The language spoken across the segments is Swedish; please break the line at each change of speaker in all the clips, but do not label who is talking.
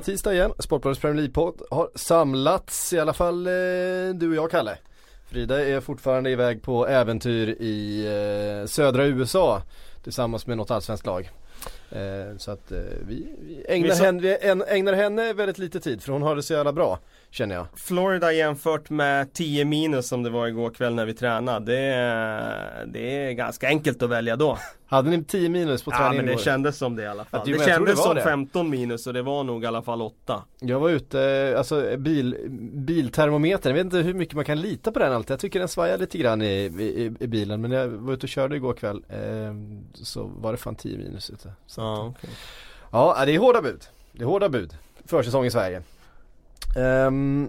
det tisdag igen. Sportbladets Premier League-podd har samlats, i alla fall eh, du och jag Kalle. Frida är fortfarande iväg på äventyr i eh, södra USA tillsammans med något allsvenskt lag. Eh, så att vi, vi, ägnar
Vi sa-
henne, vi ägnar henne väldigt lite tid för hon har det så jävla bra känner jag.
Florida jämfört med 10 minus som det var igår kväll när vi tränade. Det är, det är ganska enkelt att välja då.
Hade ni 10 minus på
Ja
träningen
men det
igår?
kändes som det i alla fall.
Ja, det-
det
men det
kändes
var
som
det.
15 minus och det var nog i alla fall 8.
Jag var ute, alltså bil, biltermometern, jag vet inte hur mycket man kan lita på den alltid. Jag tycker den svajar lite grann i, i, i bilen. Men när jag var ute och körde igår kväll eh, så var det fan 10 minus ute. Så
Ja,
att,
okej.
ja, det är hårda bud. Det är hårda bud. Försäsong i Sverige. Ehm,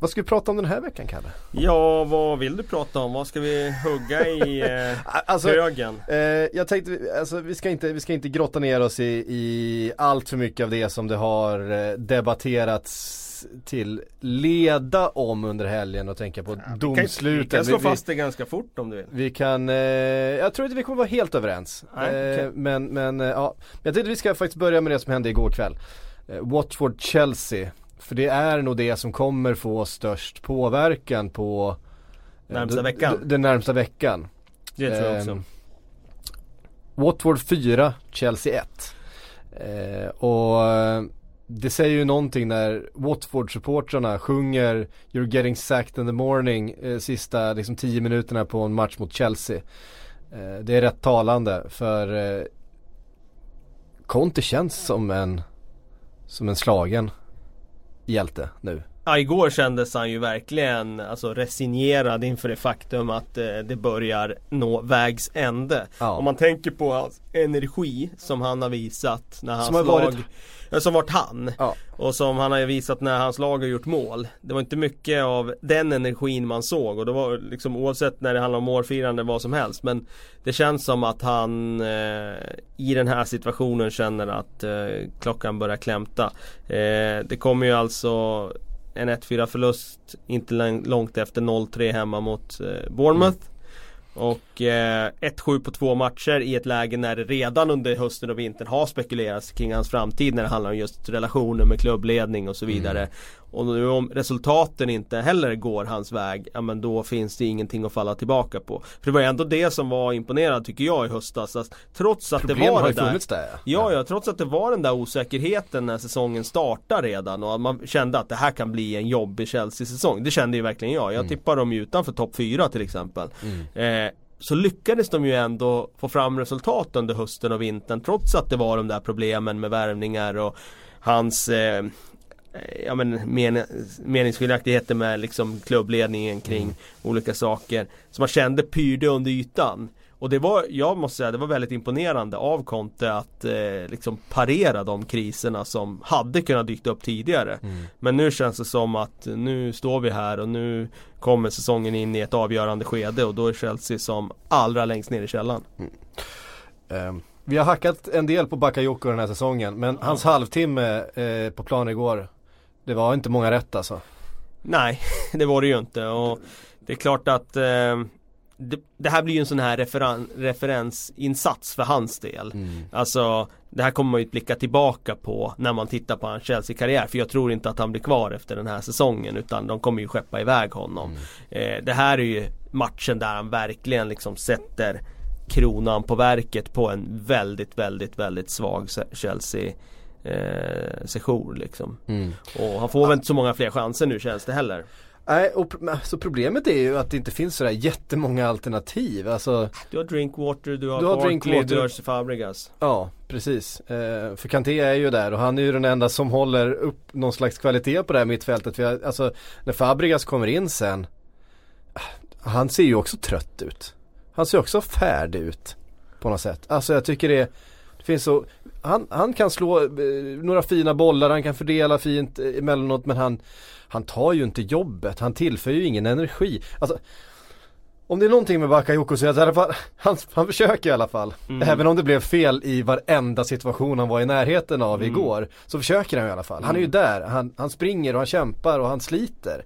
vad ska vi prata om den här veckan Kalle?
ja, vad vill du prata om? Vad ska vi hugga i eh,
Alltså,
högen?
Eh, jag tänkte, alltså, vi, ska inte, vi ska inte grotta ner oss i, i allt för mycket av det som det har eh, debatterats till leda om under helgen och tänka på
Vi kan, vi kan slå
Vi-
fast det ganska fort om du vill.
Vi kan, eh, jag tror inte vi kommer vara helt överens.
Nej,
eh, men, men eh, ja, jag tänkte vi ska faktiskt börja med det som hände igår kväll. Watford-Chelsea. För det är nog det som kommer få störst påverkan på eh,
Närmsta veckan.
Den närmsta veckan.
Det tror jag också.
Ehm, Watford 4, Chelsea 1. Eh, och eh, det säger ju någonting när Watford-supportrarna sjunger You're getting sacked in the morning eh, sista liksom 10 minuterna på en match mot Chelsea. Eh, det är rätt talande för eh, Conte känns som en som en slagen hjälte nu.
Ja, igår kändes han ju verkligen alltså, resignerad inför det faktum att eh, det börjar nå vägs ände.
Ja.
Om man tänker på hans energi som han har visat när hans
Som har
lag
varit-
ja, Som varit han
Ja.
Och som han har visat när hans lag har gjort mål Det var inte mycket av den energin man såg och det var liksom oavsett när det handlar om målfirande vad som helst Men Det känns som att han eh, i den här situationen känner att eh, klockan börjar klämta eh, Det kommer ju alltså en 1-4 förlust inte lång- långt efter 0-3 hemma mot eh, Bournemouth och eh, 1-7 på två matcher i ett läge när det redan under hösten och vintern har spekulerats kring hans framtid när det handlar om just relationer med klubbledning och så vidare. Och nu om resultaten inte heller går hans väg, ja men då finns det ingenting att falla tillbaka på. För det var ändå det som var imponerande tycker jag i höstas. Att trots att
Problem
det var
har
det där
där
Ja, ja, trots att det var den där osäkerheten när säsongen startade redan och man kände att det här kan bli en jobbig Chelsea-säsong. Det kände ju verkligen jag. Jag tippar dem ju utanför topp 4 till exempel. Eh, så lyckades de ju ändå få fram resultat under hösten och vintern trots att det var de där problemen med värvningar och hans eh, Ja men men, meningsskiljaktigheter med liksom klubbledningen kring olika saker. Som man kände pyrde under ytan. Och det var, jag måste säga, det var väldigt imponerande av Conte att eh, liksom parera de kriserna som hade kunnat dykt upp tidigare. Men nu känns det som att nu står vi här och nu kommer säsongen in i ett avgörande skede och då är Chelsea som allra längst ner i källan.
Ehm, vi har hackat en del på Bakayoko den här säsongen men hans halvtimme eh, på plan igår Det var inte många rätt alltså.
Nej, det var det ju inte och det är klart att eh, det, det här blir ju en sån här referen, referensinsats för hans del. Alltså det här kommer man ju att blicka tillbaka på när man tittar på hans Chelsea-karriär. För jag tror inte att han blir kvar efter den här säsongen utan de kommer ju skeppa iväg honom. Eh, det här är ju matchen där han verkligen liksom sätter kronan på verket på en väldigt, väldigt, väldigt svag se- Chelsea eh, session liksom. Och han får väl inte så många fler chanser nu känns det heller.
Nej, och pro- så problemet är ju att det inte finns sådär jättemånga alternativ. Alltså,
Du har Drinkwater, du har,
Du har
Barkley,
Drinkwater.
du har Fabregas.
ja precis. Eh, för Kanté är ju där och han är ju den enda som håller upp någon slags kvalitet på det här mittfältet. För jag, alltså, när Fabregas kommer in sen, han ser ju också trött ut. Han ser också färdig ut på något sätt. Alltså jag tycker det finns så, han, han kan slå eh, några fina bollar, han kan fördela fint eh, emellanåt men han, han tar ju inte jobbet, han tillför ju ingen energi. Alltså, om det är någonting med Bakayoko så är det i alla fall, han, han försöker i alla fall. Även om det blev fel i varenda situation han var i närheten av igår. Så försöker han i alla fall. Han är ju där, han, han springer och han kämpar och han sliter.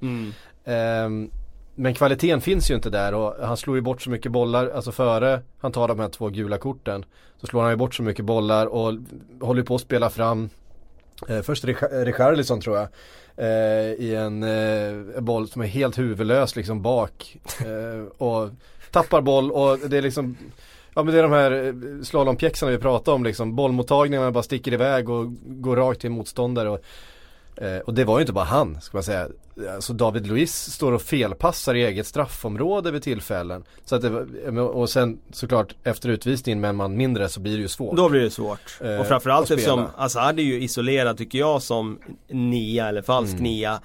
Ehm, men kvaliteten finns ju inte där och han slår ju bort så mycket bollar, alltså före han tar de här två gula korten. Så slår han ju bort så mycket bollar och håller på att spela fram Eh, först Richarlison tror jag. Eh, I en eh, boll som är helt huvudlös liksom bak. Eh, och tappar boll och det är liksom Ja men det är de här eh, slalompjäxorna vi pratar om liksom. Bollmottagningarna bara sticker iväg och går rakt till motståndare. Och, eh, och det var ju inte bara han, ska man säga. Alltså David Luiz står och felpassar i eget straffområde vid tillfällen. Så att det, och sen såklart efter utvisningen med en man mindre så blir det ju svårt.
Då blir det svårt. Eh, och framförallt eftersom Azad är ju isolerad tycker jag som nia eller falsk mm. nia.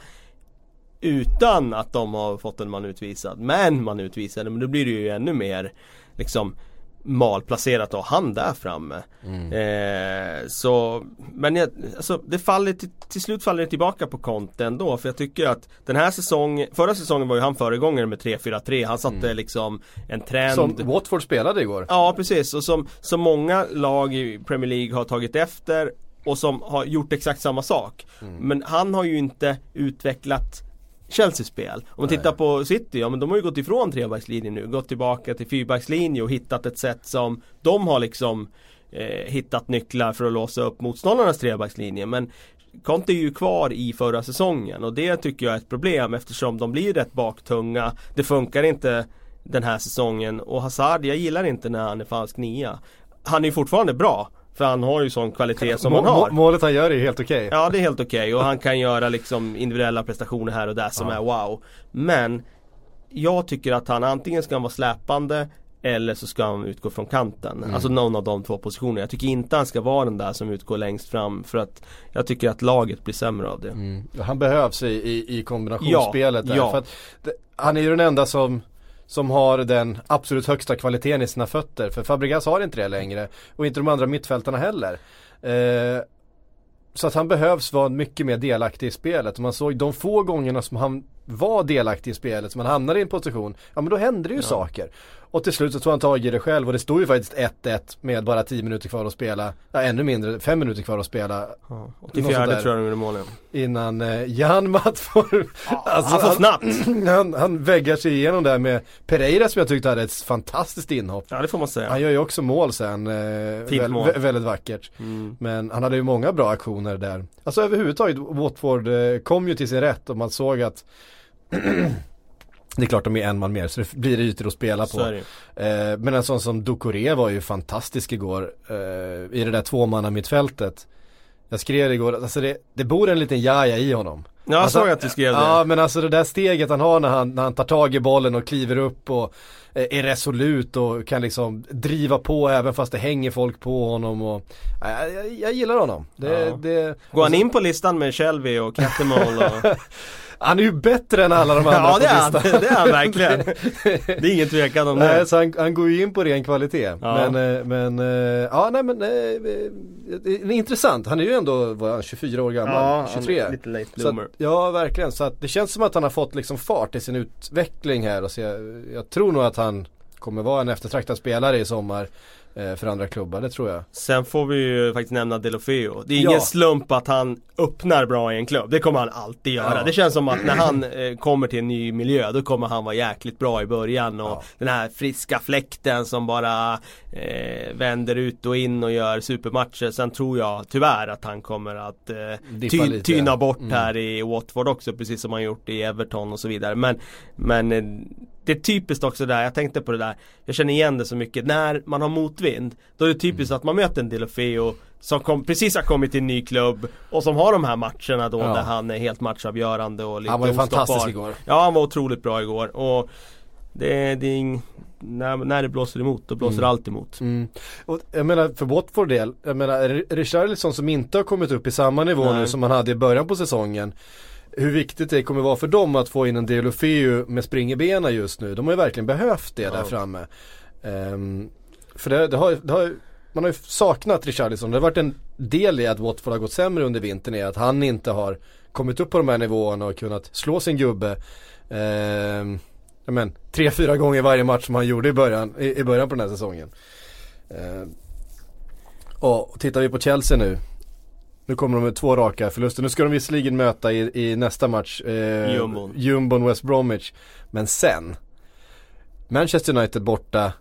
Utan att de har fått en man utvisad. Men man utvisade, men då blir det ju ännu mer liksom malplacerat att ha han där framme. Mm. Eh, så, men jag, alltså, det faller till, till slut faller det tillbaka på Conte ändå för jag tycker att den här säsongen, förra säsongen var ju han föregångare med 3-4-3, han satte mm. liksom en trend
Som Watford spelade igår
Ja precis och som, som många lag i Premier League har tagit efter och som har gjort exakt samma sak. Mm. Men han har ju inte utvecklat Chelsea-spel. Om man tittar på City, ja men de har ju gått ifrån trebackslinjen nu, gått tillbaka till fyrbackslinje och hittat ett sätt som de har liksom eh, hittat nycklar för att låsa upp motståndarnas trebackslinje. Men Conte är ju kvar i förra säsongen och det tycker jag är ett problem eftersom de blir rätt baktunga. Det funkar inte den här säsongen och Hazard, jag gillar inte när han är falsk nia. Han är ju fortfarande bra för han har ju sån kvalitet som han har.
Målet han gör är helt okej. Okay.
Ja det är helt okej okay. och han kan göra liksom individuella prestationer här och där som ja. är wow. Men jag tycker att han antingen ska vara släpande eller så ska han utgå från kanten. Mm. Alltså någon av de två positionerna. Jag tycker inte han ska vara den där som utgår längst fram för att jag tycker att laget blir sämre av det. Mm.
Han behövs i, i, i kombinationsspelet ja, där. Ja. För att det, han är ju den enda som som har den absolut högsta kvaliteten i sina fötter. För Fabregas har inte det längre. Och inte de andra mittfältarna heller. Eh, så att han behövs vara mycket mer delaktig i spelet. Och man såg de få gångerna som han var delaktig i spelet, som han hamnade i en position, ja men då hände det ju ja. saker. Och till slut så tog han tag i det själv och det stod ju faktiskt 1-1 med bara 10 minuter kvar att spela. Ja ännu mindre, 5 minuter kvar att spela.
Ja, 84 tror jag de gjorde målen.
Innan eh, Jan Matt får...
Ja, alltså, han får snabbt.
Han, han väggar sig igenom där med Pereira som jag tyckte hade ett fantastiskt inhopp.
Ja det får man säga.
Han gör ju också mål sen. Eh, Fint väl, mål. väldigt vackert. Mm. Men han hade ju många bra aktioner där. Alltså överhuvudtaget, Watford eh, kom ju till sin rätt och man såg att det är klart de är en man mer så det blir ytor att spela på. Eh, men en sån som Ducoré var ju fantastisk igår eh, i det där tvåmanna mittfältet. Jag skrev igår, alltså det, det bor en liten jaja i honom.
Ja jag
alltså,
såg att du skrev det.
Ja men alltså det där steget han har när han, när han tar tag i bollen och kliver upp och eh, är resolut och kan liksom driva på även fast det hänger folk på honom och jag, jag, jag gillar honom. Det, ja. det,
Går han in på listan med Shelby och Cattermall och
Han är ju bättre än alla de andra
Ja det är han, det är han verkligen. Det är ingen tvekan om det.
Nej, så han, han går ju in på ren kvalitet. Ja. Men, eh, men, eh, ja nej men, eh, det är intressant. Han är ju ändå, vad han, 24 år gammal? Ja, 23.
Han lite late bloomer.
Att, ja verkligen, så att det känns som att han har fått liksom fart i sin utveckling här. Och så jag, jag tror nog att han kommer vara en eftertraktad spelare i sommar. Eh, för andra klubbar, det tror jag.
Sen får vi ju faktiskt nämna Delofeo. Det är ingen ja. slump att han öppnar bra i en klubb. Det kommer han alltid göra. Ja. Det känns som att när han eh, kommer till en ny miljö då kommer han vara jäkligt bra i början och ja. den här friska fläkten som bara eh, vänder ut och in och gör supermatcher. Sen tror jag tyvärr att han kommer att eh, ty tyna bort mm. här i Watford också precis som han gjort i Everton och så vidare. Men, men eh, det är typiskt också där, jag tänkte på det där Jag känner igen det så mycket, när man har motvind Då är det typiskt mm. att man möter en Delofeo Som kom, precis har kommit till en ny klubb Och som har de här matcherna då ja. där han är helt matchavgörande och lite
Han var ju fantastisk igår
Ja han var otroligt bra igår och det, det är ing, när, när det blåser emot, då blåser mm. allt emot.
Mm. Och jag menar för Watford del, jag menar Richarlison som inte har kommit upp i samma nivå Nej. nu som han hade i början på säsongen hur viktigt det kommer vara för dem att få in en Deulofeu med spring i benen just nu. De har ju verkligen behövt det ja. där framme. Um, för det, det, har, det har, man har ju saknat Richarlison. Det har varit en del i att Watford har gått sämre under vintern är att han inte har kommit upp på de här nivåerna och kunnat slå sin gubbe. Um, men, tre, fyra gånger varje match som han gjorde i början, i, i början på den här säsongen. Uh, och tittar vi på Chelsea nu nu kommer de med två raka förluster. Nu ska de visserligen möta i, i nästa match
eh, Jumbon.
Jumbon West Bromwich. Men sen Manchester United borta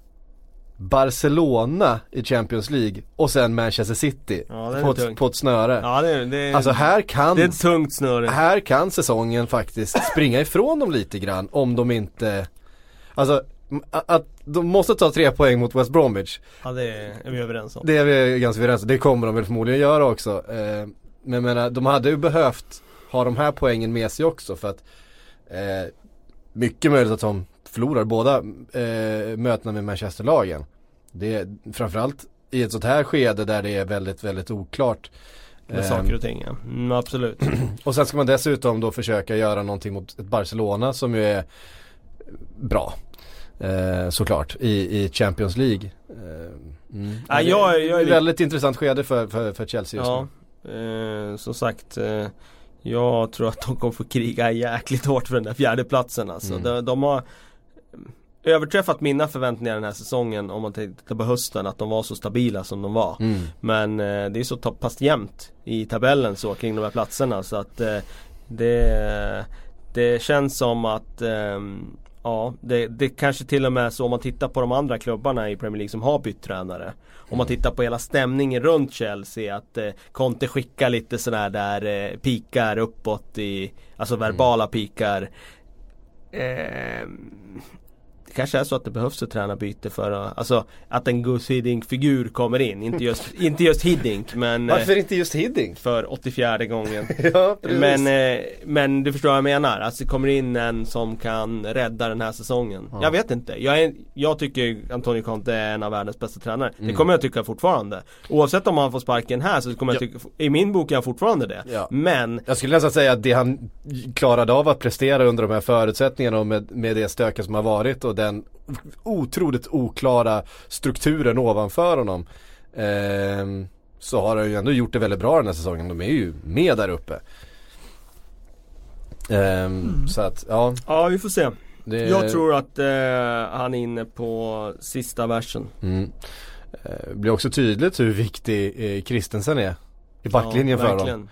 Barcelona i Champions League och sen Manchester City
Ja,
på, ett, på ett snöre.
Ja det är, det är,
Alltså här kan,
det är ett tungt snöre.
här kan säsongen faktiskt springa ifrån dem lite grann om de inte Alltså att de måste ta tre poäng mot West Bromwich
Ja det är vi överens om.
Det är vi ganska överens om, det kommer de väl förmodligen göra också eh, Men jag menar, de hade ju behövt ha de här poängen med sig också för att eh, Mycket möjligt att de förlorar båda eh, mötena med Manchesterlagen Det är framförallt i ett sånt här skede där det är väldigt, väldigt oklart
Med
Eh,
saker och ting ja. Mm, absolut.
och sen ska man dessutom då försöka göra någonting mot ett Barcelona som ju är bra. Eh, såklart i, i Champions League. Eh, mm.
Ja, jag jag är
väldigt intressant skede för, för, för Chelsea just
Ja.
nu.
Eh, som sagt. Eh, jag tror att de kommer få kriga jäkligt hårt för den där fjärde platsen alltså.
Mm.
De, de har överträffat mina förväntningar den här säsongen om man tittar på hösten att de var så stabila som de var.
Mm.
Men eh, det är så pass jämnt i tabellen så kring de här platserna så att eh, det, det känns som att ehm, Ja, det, det kanske till och med så om man tittar på de andra klubbarna i Premier League som har bytt tränare. Om man tittar på hela stämningen runt Chelsea att eh, Conte skickar lite sådär där eh, pikar uppåt i Alltså verbala pikar. Ehm, det kanske är så att det behövs ett tränarbyte för att, alltså att en Gus Hiddink-figur kommer in. Inte just, inte just Hiddink men eh,
Varför inte just Hiddink?
för 84 gången.
ja, precis.
Men, eh, men du förstår vad jag menar. Alltså det kommer in en som kan rädda den här säsongen.
Ja.
Jag vet inte. Jag, är, jag tycker Antonio Conte är en av världens bästa tränare.
Mm.
Det kommer jag tycka fortfarande. Oavsett om han får sparken här så kommer jag
Ja.
tycka, i min bok är han fortfarande det.
Ja.
Men
Jag skulle nästan säga att det han klarade av att prestera under de här förutsättningarna och med, med det stöket som har varit och den otroligt oklara strukturen ovanför honom. ehm, så har han ju ändå gjort det väldigt bra den här säsongen. De är ju med där uppe. Ehm, Så att, ja.
ja vi får se.
Det,
Jag tror att eh, han är inne på sista versen.
Mm. Eh, blir också tydligt hur viktig eh, Christensen är i backlinjen
Ja,
för dem.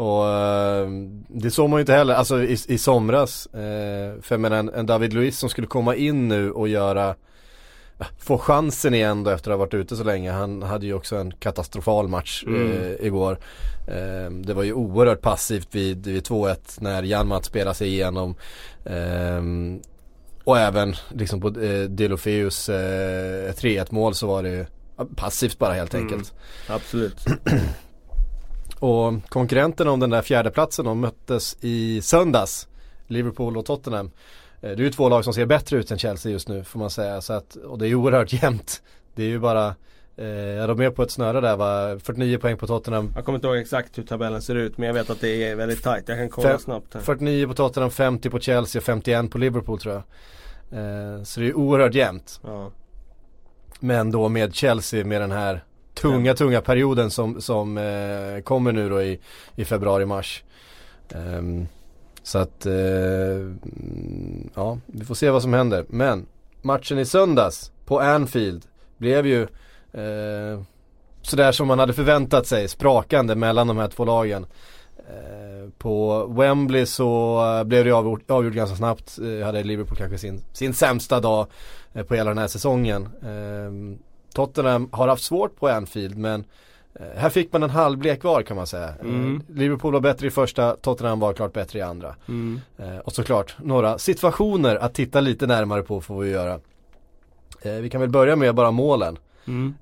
Och eh, det såg man ju inte heller, alltså i, i somras. Eh, för jag menar en, en David Luiz som skulle komma in nu och göra ja, Få chansen igen då efter att ha varit ute så länge. Han hade ju också en katastrofal match
Mm.
eh, igår. Eh, det var ju oerhört passivt vid, vid 2-1 när Janmat spelade sig igenom. Eh, och även liksom på eh, Delofeus eh, 3-1 mål så var det ju passivt bara helt
Mm.
enkelt.
Absolut.
Och konkurrenterna om den där fjärdeplatsen de möttes i söndags Liverpool och Tottenham. Eh, Det är ju två lag som ser bättre ut än Chelsea just nu får man säga. Så att, och det är ju oerhört jämnt. Det är ju bara eh, de är på ett snöre där va, 49 poäng på Tottenham.
Jag kommer inte ihåg exakt hur tabellen ser ut men jag vet att det är väldigt tajt. Jag kan kolla
Fem-
snabbt här.
49 på Tottenham, 50 på Chelsea och 51 på Liverpool tror jag. Eh, Så det är oerhört jämnt.
Ja.
Men då med Chelsea med den här tunga, tunga perioden som, som eh, kommer nu då i, i februari-mars. Ehm, så att, eh, ja, vi får se vad som händer. Men matchen i söndags på Anfield blev ju eh, sådär som man hade förväntat sig, sprakande mellan de här två lagen. Eh, På Wembley så eh, blev det avgjort, avgjort ganska snabbt. Eh, Hade Liverpool kanske sin, sin sämsta dag på hela den här säsongen. Tottenham har haft svårt på Anfield men eh, här fick man en halvlek var kan man säga. Eh,
Mm.
Liverpool var bättre i första, Tottenham var klart bättre i andra.
Mm.
Eh, och såklart några situationer att titta lite närmare på får vi göra. Vi kan väl börja med bara målen.
Mm.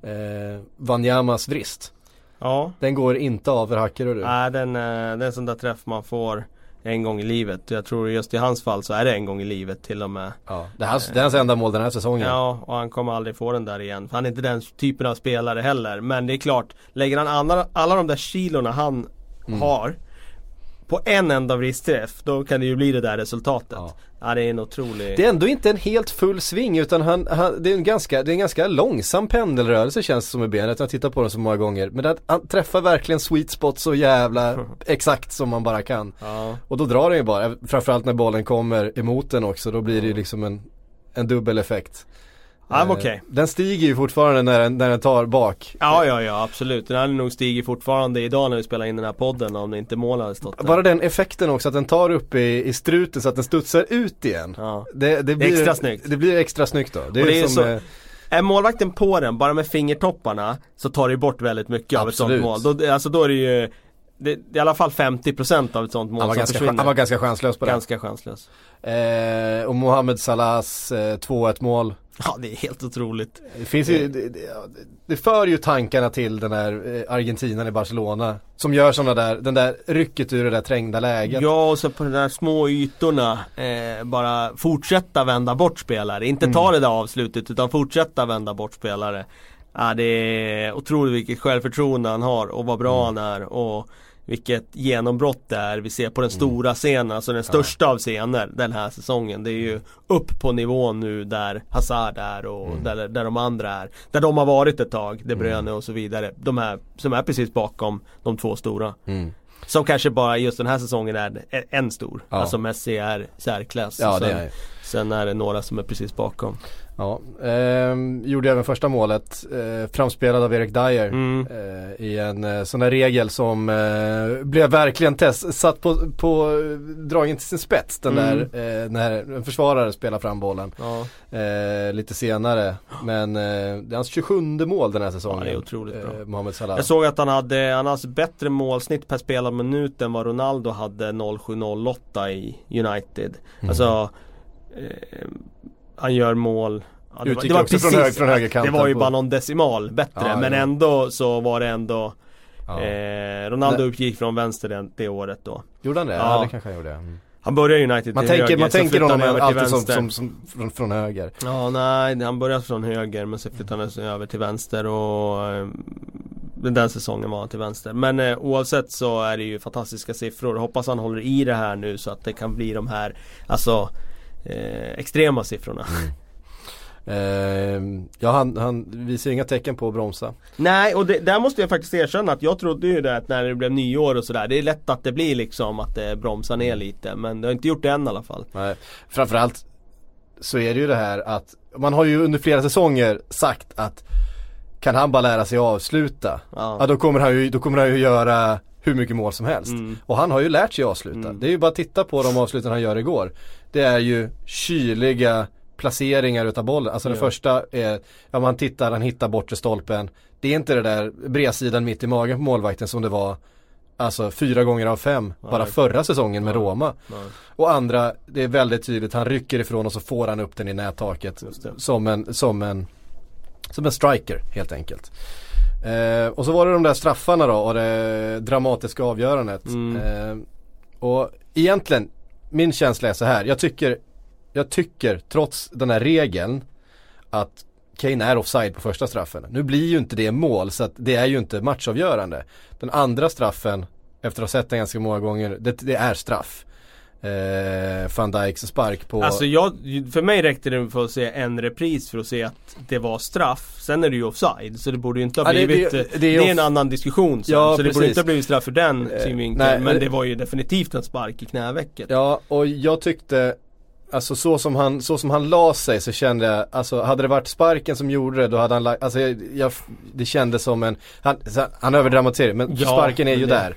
Wanyamas vrist.
Ja.
Den går inte av för Hackerud.
Nej den, det är en sån där träff man får en gång i livet. Jag tror just i hans fall så är det en gång i livet till och med.
Ja, det är hans, det är hans enda mål den här säsongen.
Ja, och han kommer aldrig få den där igen. För han är inte den typen av spelare heller. Men det är klart, lägger han alla, alla de där kilorna han
Mm.
har på en enda vristträff, då kan det ju bli det där resultatet.
Ja.
Ja, det är en otrolig...
Det är ändå inte en helt full sving utan han, han, det, är en ganska, det är en ganska långsam pendelrörelse känns det som i benet. Jag har tittat på den så många gånger. Men att han träffar verkligen sweet spot så jävla exakt som man bara kan.
Ja.
Och då drar den ju bara, framförallt när bollen kommer emot den också. Då blir det ju liksom en, en dubbel effekt.
Ja, men
Eh. Den stiger ju fortfarande när den, när den tar bak.
Ja, ja, ja, absolut. Den hade nog stigit fortfarande idag när vi spelar in den här podden om det inte mål hade stått där.
Bara den effekten också att den tar upp i, i struten så att den studsar ut igen.
Ja.
Det, det, blir,
extra snyggt.
Det blir extra snyggt då. Det är,
det är
som
så-
eh,
är målvakten på den bara med fingertopparna så tar det bort väldigt mycket av ett sånt mål. Då, alltså då är det ju det, det är i alla fall 50% av ett sånt mål
han var,
som
ganska,
försvinner.
han var ganska chanslös på
ganska det. chanslös.
Eh, och Mohamed Salahs eh, 2-1 mål.
Ja det är helt otroligt.
Det finns ju, det, det, det för ju tankarna till den där eh, Argentinan i Barcelona. Som gör sådana där, den där rycket ur det där trängda läget.
Ja och så på de där små ytorna eh, bara fortsätta vända bort spelare. Inte ta mm. det där avslutet utan fortsätta vända bort spelare. Ja, det är otroligt vilket självförtroende han har och vad bra mm. han är. Och vilket genombrott det är vi ser på den mm. stora scenen, alltså den största av scener den här säsongen. Det är ju upp på nivån nu där Hazard är och mm. där, där de andra är. Där de har varit ett tag, De Bruyne mm. och så vidare. De här som är precis bakom de två stora. Mm. Som kanske bara just den här säsongen är en stor. Ja. Alltså Messi är särklass.
Ja, är.
Sen är det några som är precis bakom.
Ja, eh, gjorde även första målet. Eh, framspelad av Erik Dyer. Mm. Eh, I en eh, sån där regel som eh, blev verkligen test, satt på, på dragningen till sin spets. Den mm. där eh, när en försvarare spelar fram bollen. Ja. Eh, lite senare. Men det är hans 27 mål den här säsongen.
Ja, det är otroligt bra.
Mohamed Salah.
Jag såg att han hade, han hade bättre målsnitt per spelad minut än vad Ronaldo hade 07-08 i United. Mm. Alltså han gör mål.
Ja, det, var, det var precis, från, hög, från högerkanten
Det var ju bara någon decimal bättre ja, men ändå så var det ändå eh, Ronaldo uppgick från vänster det, det året då.
Gjorde han det? Ja, det kanske han gjorde. Mm.
Han började United
Man tänker, höger, man tänker honom alltid som, som, som, från, från höger.
Ja nej, han började från höger men så flyttade han över till vänster och eh, den säsongen var han till vänster. Men eh, oavsett så är det ju fantastiska siffror. Hoppas han håller i det här nu så att det kan bli de här Alltså eh, extrema siffrorna. Mm.
Eh, ja han, han visar inga tecken på att bromsa.
Nej och det, där måste jag faktiskt erkänna att jag trodde ju det att när det blev nyår och sådär Det är lätt att det blir liksom att det bromsar ner lite men det har inte gjort det än i alla fall.
Nej, framförallt så är det ju det här att man har ju under flera säsonger sagt att kan han bara lära sig avsluta, ja. ja då, kommer han ju, då kommer han ju göra hur mycket mål som helst. Mm. Och han har ju lärt sig avsluta. Mm. Det är ju bara att titta på de avsluten han gör igår. Det är ju kyliga placeringar utav bollen. Alltså ja. den första är, ja man tittar, han hittar bortre stolpen. Det är inte det där bredsidan mitt i magen på målvakten som det var Alltså fyra gånger av fem ja, bara förra säsongen med Roma. Ja. Och andra, det är väldigt tydligt, han rycker ifrån och så får han upp den i nättaket. Som en, som en, som en striker helt enkelt. Eh, och så var det de där straffarna då och det dramatiska avgörandet. Mm. Eh, och egentligen, min känsla är så här. Jag tycker, jag tycker trots den här regeln att Kane är offside på första straffen. Nu blir ju inte det mål så att det är ju inte matchavgörande. Den andra straffen, efter att ha sett den ganska många gånger, det, det är straff eh, van Dijks spark på
Alltså jag, för mig räckte det för att se en repris för att se att det var straff Sen är det ju offside så det borde ju inte ha blivit ja, det, det, det, är, det är en annan diskussion sen, ja, Så det borde inte ha blivit straff för den eh, synvinkeln Men det var ju definitivt en spark i knävecket
Ja och jag tyckte Alltså så som han, så som han la sig så kände jag, alltså hade det varit sparken som gjorde det då hade han lagt, alltså jag, jag, det kändes som en, han, han överdramatiserar men ja, sparken är ju det.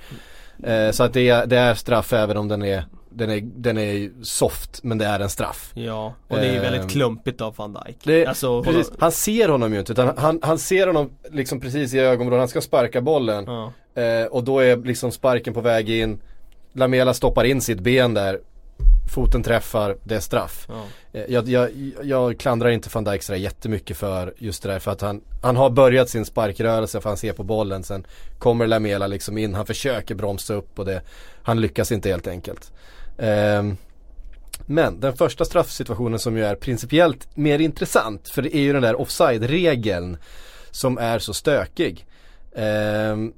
där. Eh, så att det är, det är straff även om den är den är, den är soft men det är en straff.
Ja, och det är eh, väldigt klumpigt av van Dijk.
Det, alltså, precis, han ser honom ju inte utan han, han ser honom liksom precis i ögonvrån, han ska sparka bollen. Ja. Eh, och då är liksom sparken på väg in. Lamela stoppar in sitt ben där. Foten träffar, det är straff. Ja. Eh, jag, jag, jag klandrar inte van Dijk sådär jättemycket för just det där för att han, han har börjat sin sparkrörelse för han ser på bollen sen kommer Lamela liksom in, han försöker bromsa upp och det, han lyckas inte helt enkelt. Ehm, men den första straffsituationen som ju är principiellt mer intressant för det är ju den där offside-regeln som är så stökig. Ehm,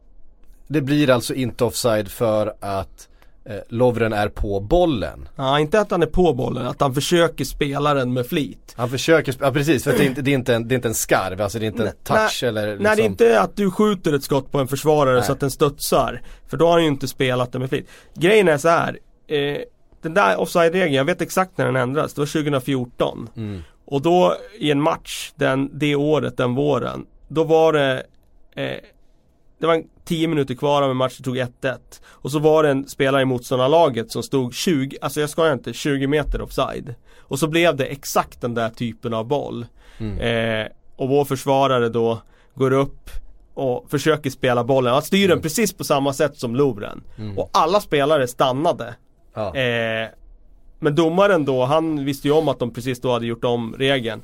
det blir alltså inte offside för att eh, Lovren är på bollen.
Ja, inte att han är på bollen, att han försöker spela den med flit.
Han försöker, ja precis, för det är, inte, det, är inte en, det är inte en skarv, alltså det är inte en touch
nej,
eller
liksom. Nej, det är liksom- inte att du skjuter ett skott på en försvarare nej. så att den studsar. För då har han ju inte spelat den med flit. Grejen är så här, eh, den där offside-regeln, jag vet exakt när den ändras, det var 2014. Mm. Och då i en match, den, det året, den våren, då var det eh, Det var 10 minuter kvar av en match, det tog 1-1. Och så var det en spelare i motståndarlaget som stod 20, alltså jag skojar inte, 20 meter offside. Och så blev det exakt den där typen av boll. Mm. Eh, och vår försvarare då går upp och försöker spela bollen. Han styr den
Mm.
precis på samma sätt som Lovren. Och alla spelare stannade.
Ja.
Eh, men domaren då, han visste ju om att de precis då hade gjort om regeln.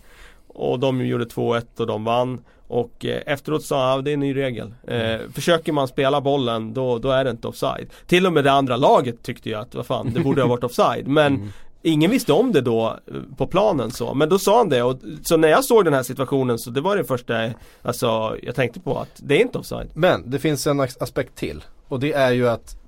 Och de gjorde 2-1 och de vann. Och eh, efteråt sa han, det är en ny regel. Eh, försöker man spela bollen då, då är det inte offside. Till och med det andra laget tyckte ju att, vad fan, det borde ha varit offside. Men Ingen visste om det då eh, på planen så, men då sa han det och så när jag såg den här situationen så det var det första Alltså jag tänkte på att det är inte offside
Men det finns en as- aspekt till och det är ju att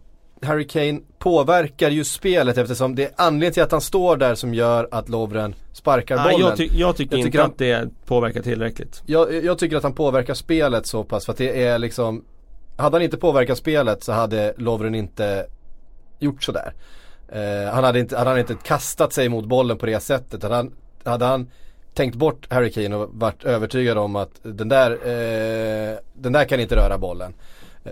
Harry Kane påverkar ju spelet eftersom det är anledningen till att han står där som gör att Lovren sparkar
Nej,
bollen.
jag, ty jag tycker
Jag
inte
han-
att det påverkar tillräckligt
Jag, jag tycker att han påverkar spelet så pass för att det är liksom Hade han inte påverkat spelet så hade Lovren inte gjort sådär. Eh, han hade inte, hade han inte kastat sig mot bollen på det sättet. Hade han, hade han tänkt bort Harry Kane och varit övertygad om att den där, eh, den där kan inte röra bollen.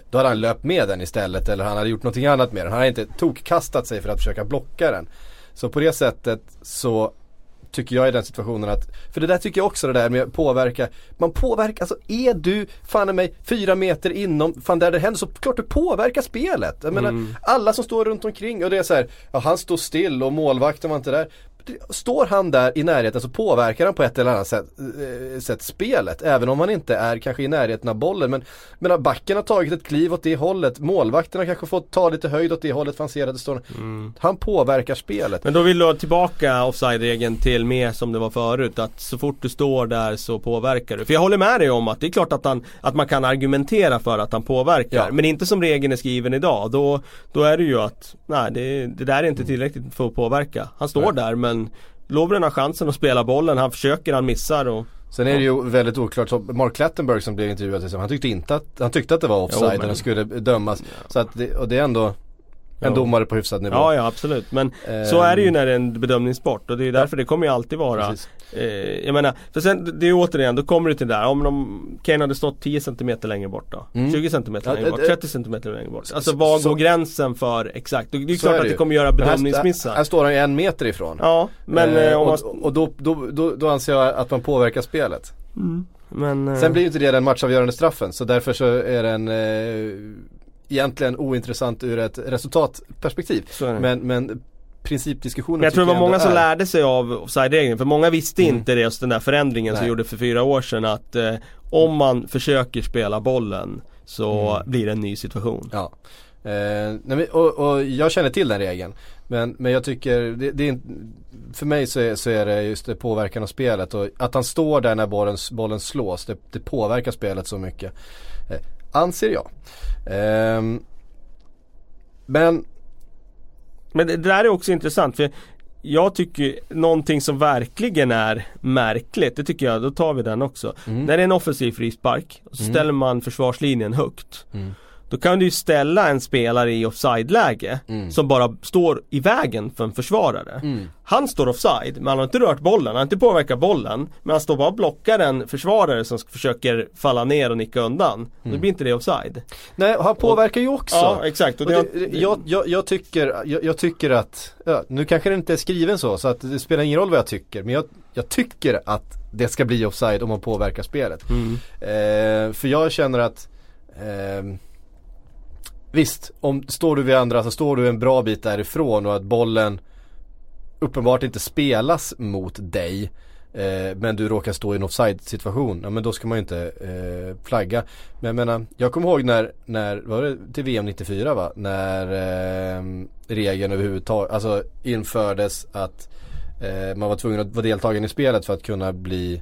Då hade han löpt med den istället eller han hade gjort någonting annat med den. Han hade inte tokkastat sig för att försöka blocka den. Så på det sättet så tycker jag i den situationen att, för det där tycker jag också det där med att påverka, man påverkar, alltså är du fan mig fyra meter inom, fan där det händer så klart du påverkar spelet. Jag menar alla som står runt omkring och det är så här, ja han står still och målvakten var inte där. Står han där i närheten så påverkar han på ett eller annat sätt, eh, sätt spelet. Även om han inte är kanske i närheten av bollen. Men, men backen har tagit ett kliv åt det hållet. Målvakten har kanske fått ta lite höjd åt det hållet för han ser att det står Han påverkar spelet.
Men då vill du ha tillbaka offside-regeln till mer som det var förut Att så fort du står där så påverkar du För jag håller med dig om att det är klart att, han, att man kan argumentera för att han påverkar
Ja.
Men inte som regeln är skriven idag Då, då är det ju att Nej det, det där är inte tillräckligt för att påverka Han står
Nej.
där men Lovren har chansen att spela bollen, han försöker, han missar och
Sen är det ju väldigt oklart, så Mark Clattenburg som blev intervjuad han tyckte inte att, han tyckte att det var offside
Jo, men-
och den skulle dömas. Så att det, och det är ändå en domare på hyfsad nivå.
Ja ja absolut men
Ehm.
så är det ju när det är en bedömningssport och det är därför det kommer ju alltid vara eh, Jag menar, för sen det är återigen, då kommer det till det där om de, Kane hade stått 10 cm längre bort då
Mm.
20 cm längre
det-
bort,
det-
30 cm längre bort Alltså var
så-
går gränsen för exakt? Det är klart
är
att
ju.
det kommer göra
Men
bedömningsmissar
Här, här står han ju en meter ifrån.
Ja, men
Eh,
eh, om man,
och, då, då, då, då anser jag att man påverkar spelet.
men, eh,
Sen blir ju inte det den matchavgörande straffen så därför så är den eh, egentligen ointressant ur ett resultatperspektiv. Men, men principdiskussionen
Men jag tror det var många som
är-
lärde sig av offside-regeln för många visste
Mm.
inte det, just den där förändringen som
Nej.
gjorde för fyra år sedan att eh, om man försöker spela bollen så
Mm.
blir det en ny situation.
Ja. Eh, och, och jag känner till den regeln. Men, men jag tycker, det, det är, för mig så är, så är det just det påverkan av spelet och att han står där när bollen, bollen slås, det, det påverkar spelet så mycket. Anser jag. Ehm, men,
Men det, där är också intressant för jag tycker någonting som verkligen är märkligt, det tycker jag, då tar vi den också.
Mm.
När det är en offensiv frispark så ställer man försvarslinjen högt.
Mm.
Då kan du ju ställa en spelare i offside-läge
Mm.
som bara står i vägen för en försvarare.
Mm.
Han står offside, men han har inte rört bollen, han har inte påverkat bollen. Men han står bara och blockar en försvarare som försöker falla ner och nicka undan. Då blir inte det offside.
nej han påverkar ju också.
Ja, exakt. Och
Och
det,
det, jag, jag, jag, tycker, jag, jag tycker att, ja, nu kanske det inte är skriven så, så att det spelar ingen roll vad jag tycker. Men jag, jag tycker att det ska bli offside om man påverkar spelet.
Mm.
Eh, för jag känner att ehm, Visst, om står du vid andra så står du en bra bit därifrån och att bollen uppenbart inte spelas mot dig eh, men du råkar stå i en offside situation, ja men då ska man ju inte eh, flagga. Men jag menar, jag kommer ihåg när, när var det till VM 94 va? När eh, regeln överhuvudtaget, alltså infördes att eh, man var tvungen att vara deltagen i spelet för att kunna bli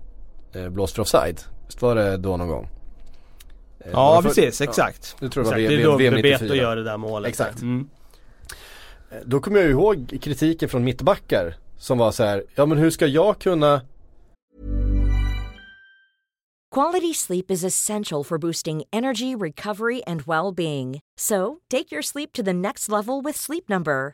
eh, blåst för offside. Visst var det då någon gång? Eh, var
Ja
för-
precis, exakt.
Jag tror det var
exakt.
VM,
det är Bebeto
94.
gör det där målet.
Exakt.
Mm.
Eh, Då kommer jag ihåg kritiken från mittbackar som var så här, ja men hur ska jag kunna
Quality sleep is essential for boosting energy, recovery, and well being. So, take your sleep to the next level with Sleep Number.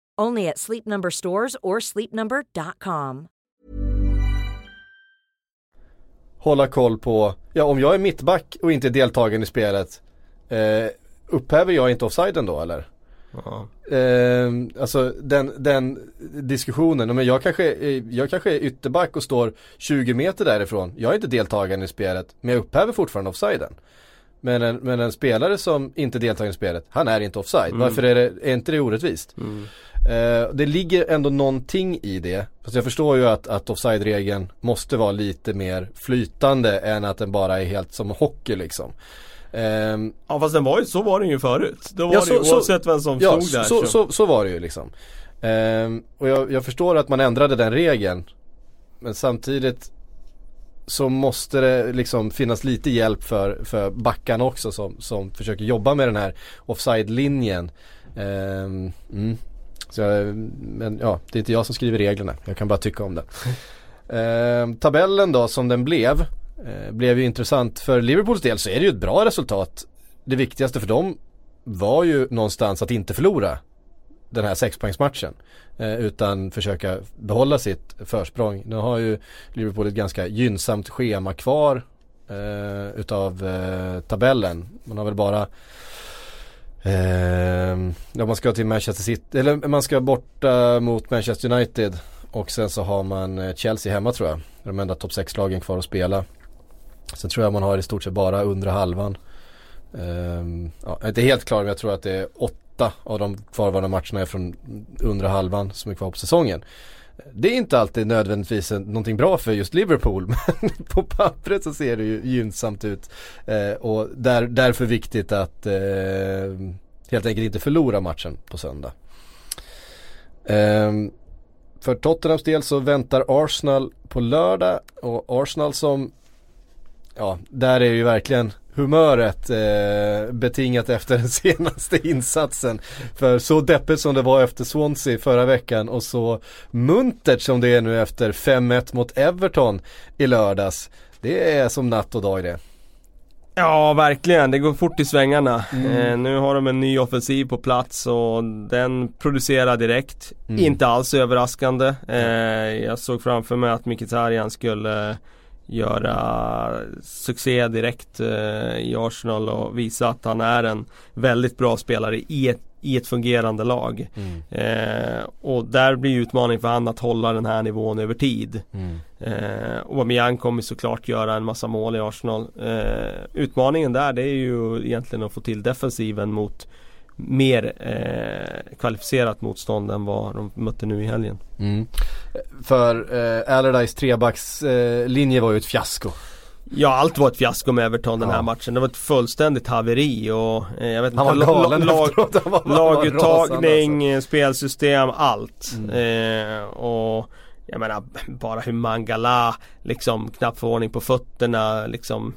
Only at Sleep Number stores or sleepnumber.com.
Hålla koll på, ja om jag är mittback och inte är deltagande i spelet, eh, upphäver jag inte offsiden då eller?
Ja.
Eh, alltså den, den diskussionen, men jag kanske, är- jag kanske är ytterback och står 20 meter därifrån. Jag är inte deltagande i spelet, men jag upphäver fortfarande offsiden. Men en, men en spelare som inte deltar i spelet, han är inte offside. Varför är, det, är inte det orättvist? Eh, det ligger ändå någonting i det. Fast jag förstår ju att, att offside-regeln måste vara lite mer flytande än att den bara är helt som hockey liksom. Ehm,
Ja fast den var ju, så var den ju förut. Då var
Ja,
det
så-
ju
så-
oavsett vem som
Ja,
stod där.
så, så, så var det ju liksom. Ehm, och jag, jag förstår att man ändrade den regeln. Men samtidigt så måste det liksom finnas lite hjälp för, för backarna också som, som försöker jobba med den här offside-linjen. Ehm, mm. så jag, men ja, det är inte jag som skriver reglerna. Jag kan bara tycka om det. Ehm, tabellen då som den blev eh, blev ju intressant. För Liverpools del så är det ju ett bra resultat. Det viktigaste för dem var ju någonstans att inte förlora den här sexpoängsmatchen. Eh, utan försöka behålla sitt försprång. Nu har ju Liverpool ett ganska gynnsamt schema kvar eh, utav eh, tabellen. Man har väl bara eh, ja, man ska till Manchester City, eller man ska borta mot Manchester United och sen så har man eh, Chelsea hemma tror jag. De enda topp 6-lagen kvar att spela. Sen tror jag man har i stort sett bara undre halvan. Ehm, ja, jag är inte helt klar men jag tror att det är åtta av de kvarvarande matcherna är från undre halvan som är kvar på säsongen. Det är inte alltid nödvändigtvis någonting bra för just Liverpool men på pappret så ser det ju gynnsamt ut. Eh, och där, därför viktigt att eh, helt enkelt inte förlora matchen på söndag. Eh, för Tottenhams del så väntar Arsenal på lördag och Arsenal som Ja, där är ju verkligen humöret eh, betingat efter den senaste insatsen. För så deppigt som det var efter Swansea förra veckan och så muntert som det är nu efter 5-1 mot Everton i lördags. Det är som natt och dag det.
Ja verkligen, det går fort i svängarna.
Mm.
Eh, nu har de en ny offensiv på plats och den producerar direkt.
Mm.
Inte alls överraskande. Eh, jag såg framför mig att Mkhitaryan skulle göra succé direkt eh, i Arsenal och visa att han är en väldigt bra spelare i ett, i ett fungerande lag. Eh, och där blir utmaningen för han att hålla den här nivån över tid. Eh, Aubameyang kommer såklart göra en massa mål i Arsenal. Eh, utmaningen där det är ju egentligen att få till defensiven mot mer eh, kvalificerat motstånd än vad de mötte nu i helgen.
Mm. För eh, Allardyce trebackslinje eh, var ju ett fiasko.
Ja allt var ett fiasko med Everton den här
Ja.
matchen. Det var ett fullständigt haveri och eh, jag vet
Han var galen
la-
efteråt. Han var-
Laguttagning, eh, spelsystem, allt.
Mm.
Eh, och jag menar bara hur Mangala liksom knappt får ordning på fötterna liksom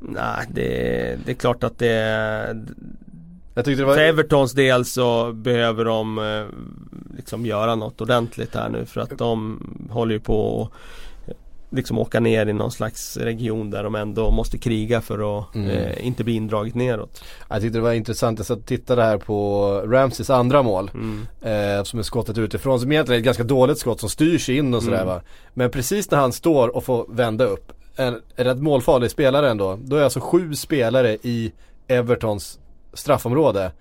Nej det, det är klart att det
Jag tyckte det var
För Evertons del så behöver de eh, liksom göra något ordentligt här nu för att de håller ju på att eh, liksom åka ner i någon slags region där de ändå måste kriga för att
Mm.
eh, inte bli indraget neråt.
Jag tyckte det var intressant, jag satt och tittade här på Ramses andra mål.
Mm.
Eh, som är skottet utifrån, som egentligen är ett ganska dåligt skott som styrs in och sådär
Mm.
va. Men precis när han står och får vända upp, en rätt målfarlig spelare ändå. Då är alltså sju spelare i Evertons straffområde.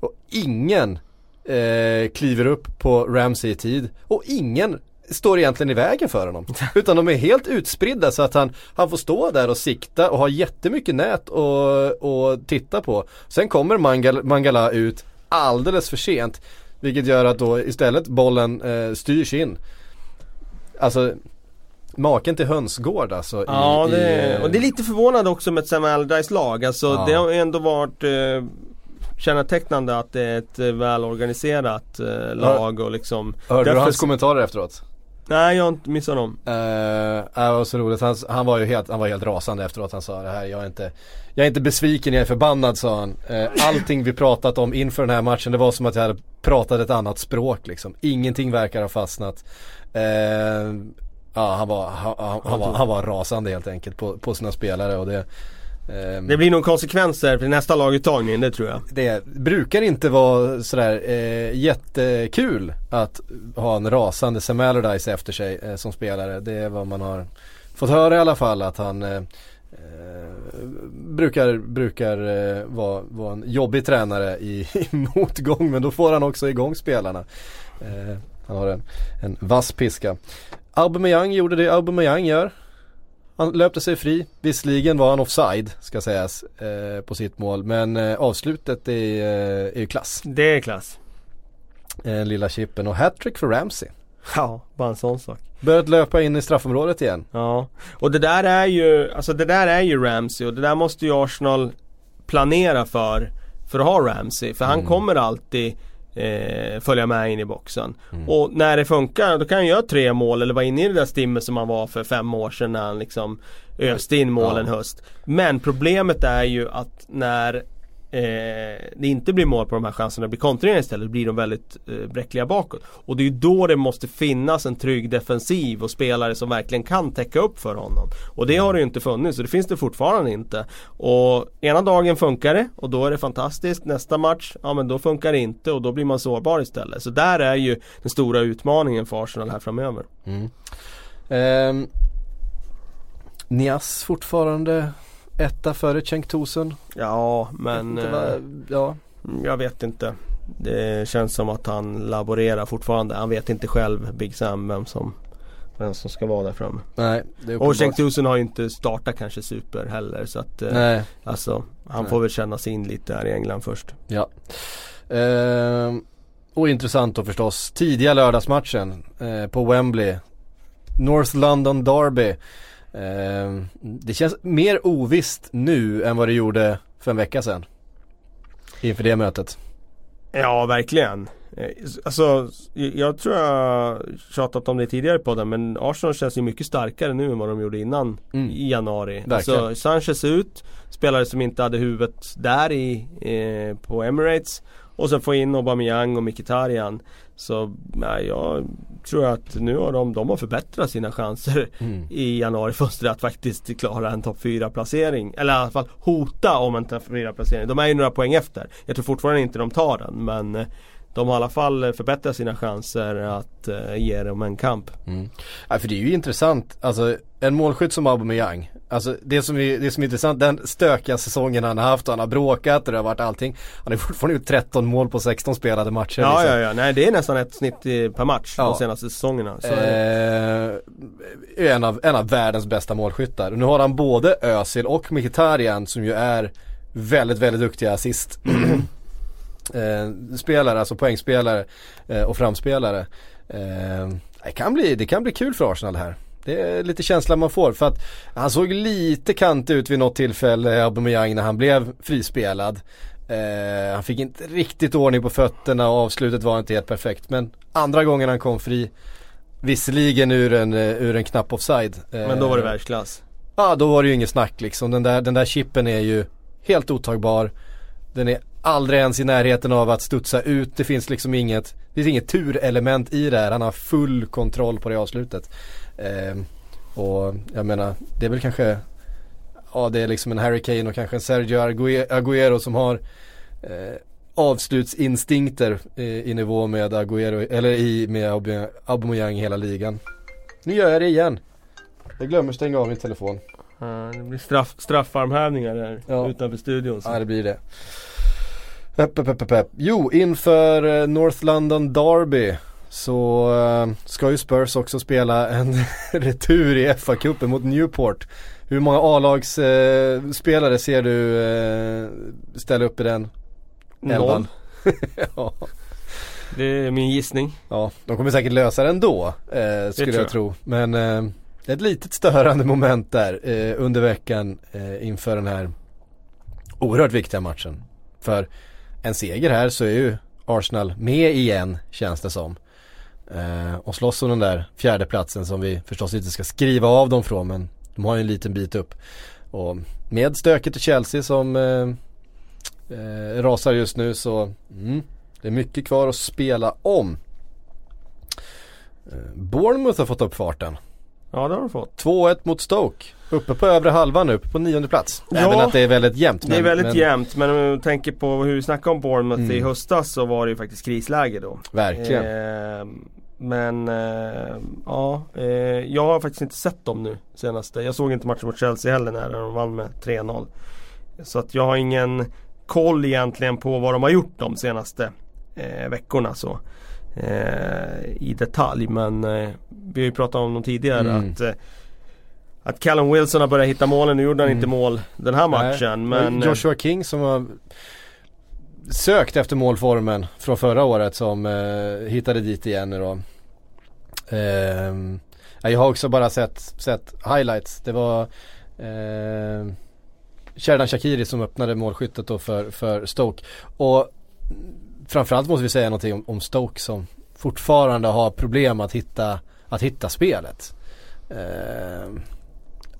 Och ingen eh, kliver upp på Ramsey i tid. Och ingen står egentligen i vägen för honom. Utan de är helt utspridda så att han, han får stå där och sikta och ha jättemycket nät och, och titta på. Sen kommer Mangal, Mangala ut alldeles för sent. Vilket gör att då istället bollen eh, styrs in. Alltså maken till hönsgård alltså.
Ja,
i,
det,
i,
och det är lite förvånande också med Sam Allardyce lag. Alltså
Ja.
det har ändå varit eh, kännetecknande att det är ett eh, välorganiserat eh, lag och liksom
Hörde du
Därför-
hans kommentarer efteråt?
Nej jag har inte missat dem.
Uh, det var så roligt, han, han var ju helt, han var helt rasande efteråt. Han sa det här, jag är inte, jag är inte besviken, jag är förbannad sa han. Eh, allting vi pratat om inför den här matchen, det var som att jag hade pratat ett annat språk liksom. Ingenting verkar ha fastnat. Eh, ja, han var, han, han, han, var, han var rasande helt enkelt på, på sina spelare och det ehm,
Det blir nog konsekvenser för nästa laguttagning, det tror jag.
det brukar inte vara sådär eh, jättekul att ha en rasande Sam Allardyce efter sig eh, som spelare. Det är vad man har fått höra i alla fall att han eh, eh, brukar, brukar eh, vara, vara en jobbig tränare i, i motgång men då får han också igång spelarna. Eh, han har en, en vass piska. Aubameyang gjorde det Aubameyang gör. Han löpte sig fri. Visserligen var han offside ska sägas eh, på sitt mål. Men eh, avslutet är, eh, är ju klass.
Det är klass.
Eh, lilla chippen och hattrick för Ramsey.
Ja, bara en sån sak.
Börjat löpa in i straffområdet igen.
Ja, och det där är ju, alltså det där är ju Ramsey och det där måste ju Arsenal planera för För att ha Ramsey, för han
Mm.
kommer alltid eh, följa med in i boxen. Och när det funkar, då kan han göra tre mål eller vara inne i det där stimmet som han var för fem år sedan när han liksom öste in mål en
Ja.
höst. Men problemet är ju att när eh, det inte blir mål på de här chanserna, det blir kontringar istället, blir de väldigt eh, bräckliga bakåt. Och det är ju då det måste finnas en trygg defensiv och spelare som verkligen kan täcka upp för honom. Och det har det ju inte funnits och det finns det fortfarande inte. Och ena dagen funkar det och då är det fantastiskt. Nästa match, ja men då funkar det inte och då blir man sårbar istället. Så där är ju den stora utmaningen för Arsenal här framöver.
Mm. Ehm, Nias fortfarande etta före Cenk Tosun.
Ja men
Inte
eh,
vad- ja.
jag vet inte. Det känns som att han laborerar fortfarande. Han vet inte själv, Big Sam, vem som, vem som ska vara där framme.
Nej, det är
Och Tosun har ju inte startat kanske super heller så att eh,
Nej,
Alltså han
Nej.
får väl känna sig in lite här i England först.
ja. Ehm, och intressant då förstås, tidiga lördagsmatchen eh, på Wembley. North London Derby. Ehm, det känns mer ovisst nu än vad det gjorde för en vecka sedan. Inför det mötet.
Ja verkligen. Eh, Alltså jag tror jag tjatat om det tidigare på den men Arsenal känns ju mycket starkare nu än vad de gjorde innan
Mm.
i januari.
Verkligen.
Alltså Sanchez ut, spelare som inte hade huvudet där i, eh, på Emirates. Och sen få in Aubameyang och Mkhitaryan. Så nej, jag tror att nu har de, de har förbättrat sina chanser
Mm.
i januarifönstret att faktiskt klara en topp 4 placering. Eller i alla fall hota om en topp 4 placering. De är ju några poäng efter. Jag tror fortfarande inte de tar den men eh, de har i alla fall eh, förbättrat sina chanser att eh, ge dem en kamp.
Mm. Ja, för det är ju intressant, alltså en målskytt som Aubameyang Alltså det som, är, det som är intressant, den stökiga säsongen han har haft, han har bråkat och det har varit allting Han har fortfarande gjort 13 mål på 16 spelade matcher
Ja,
liksom.
ja, ja. Nej, det är nästan ett snitt per match
Ja.
de senaste säsongerna. Så.
Eh, en, av, en av världens bästa målskyttar. Och nu har han både Özil och Mkhitaryan som ju är väldigt, väldigt duktiga assist. eh, spelare, alltså poängspelare eh, och framspelare. Eh, det, kan bli, det kan bli kul för Arsenal här. Det är lite känslan man får för att han såg lite kant ut vid något tillfälle, Aubameyang, när han blev frispelad. Eh, han fick inte riktigt ordning på fötterna och avslutet var inte helt perfekt. Men andra gången han kom fri, visserligen ur en, eh, ur en knapp offside. Eh,
Men då var det världsklass.
Ja, då var det ju inget snack liksom. Den där, den där chippen är ju helt otagbar. Den är aldrig ens i närheten av att studsa ut. Det finns liksom inget, det finns inget turelement i det här. Han har full kontroll på det avslutet. Ehm, och jag menar, det är väl kanske, ja det är liksom en Harry Kane och kanske en Sergio Aguero som har eh, avslutsinstinkter eh, i nivå med Aguero, eller i med Aubame- Aubameyang i hela ligan. Nu gör jag det igen. Jag glömmer stänga av min telefon.
Det blir straff, straffarmhävningar här
Ja.
utanför studion. Så.
Ja det blir det. Hepp, hepp, hepp. Jo, inför eh, North London Derby så eh, ska ju Spurs också spela en retur i FA-cupen mot Newport. Hur många A-lagsspelare eh, ser du ställa upp i den?
Noll.
elvan? ja.
Det är min gissning.
ja, de kommer säkert lösa det ändå eh, skulle jag
jag.
tro. Men eh, ett litet störande moment där eh, under veckan eh, inför den här oerhört viktiga matchen. För en seger här så är ju Arsenal med igen känns det som. Eh, och slåss om den där fjärdeplatsen som vi förstås inte ska skriva av dem från men de har ju en liten bit upp. Och med stöket i Chelsea som eh, eh, rasar just nu så mm, det är mycket kvar att spela om. Eh, Bournemouth har fått upp farten.
Ja det har de fått.
2-1 mot Stoke. Uppe på övre halvan nu, på nionde plats.
Ja.
Även att det är väldigt jämnt.
Det är
men-
väldigt
men,
jämnt men om du tänker på hur vi snackade om Bournemouth
Mm.
i höstas så var det ju faktiskt krisläge då.
Verkligen.
Eh, men eh, ja, eh, jag har faktiskt inte sett dem nu senaste. Jag såg inte matchen mot Chelsea heller när de vann med 3-0. Så att jag har ingen koll egentligen på vad de har gjort de senaste eh, veckorna så. Eh, I detalj men eh, vi har ju pratat om dem tidigare
Mm.
att eh, att Callum Wilson har börjat hitta målen, nu gjorde han
Mm.
inte mål den här
Nej.
matchen men eh,
Joshua King som har sökt efter målformen från förra året som eh, hittade dit igen nu då. Ja, jag har också bara sett, sett highlights. Det var eh, Sherdan Shakiri som öppnade målskyttet då för, för Stoke. Och framförallt måste vi säga någonting om, om Stoke som fortfarande har problem att hitta, att hitta spelet. Ehm,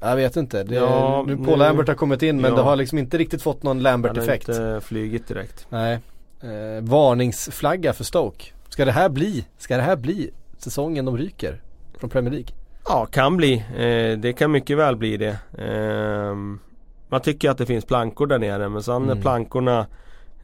jag vet inte. Det,
Ja,
nu Paul
nu-
Lambert har kommit in men
ja.
det har liksom inte riktigt fått någon
han har
Lambert-effekt.
inte flugit direkt.
Nej. Eh, varningsflagga för Stoke. Ska det här bli, ska det här bli säsongen de ryker från Premier League?
Ja, kan bli. Eh, det kan mycket väl bli det. Ehm, man tycker att det finns plankor där nere men sen när
Mm.
plankorna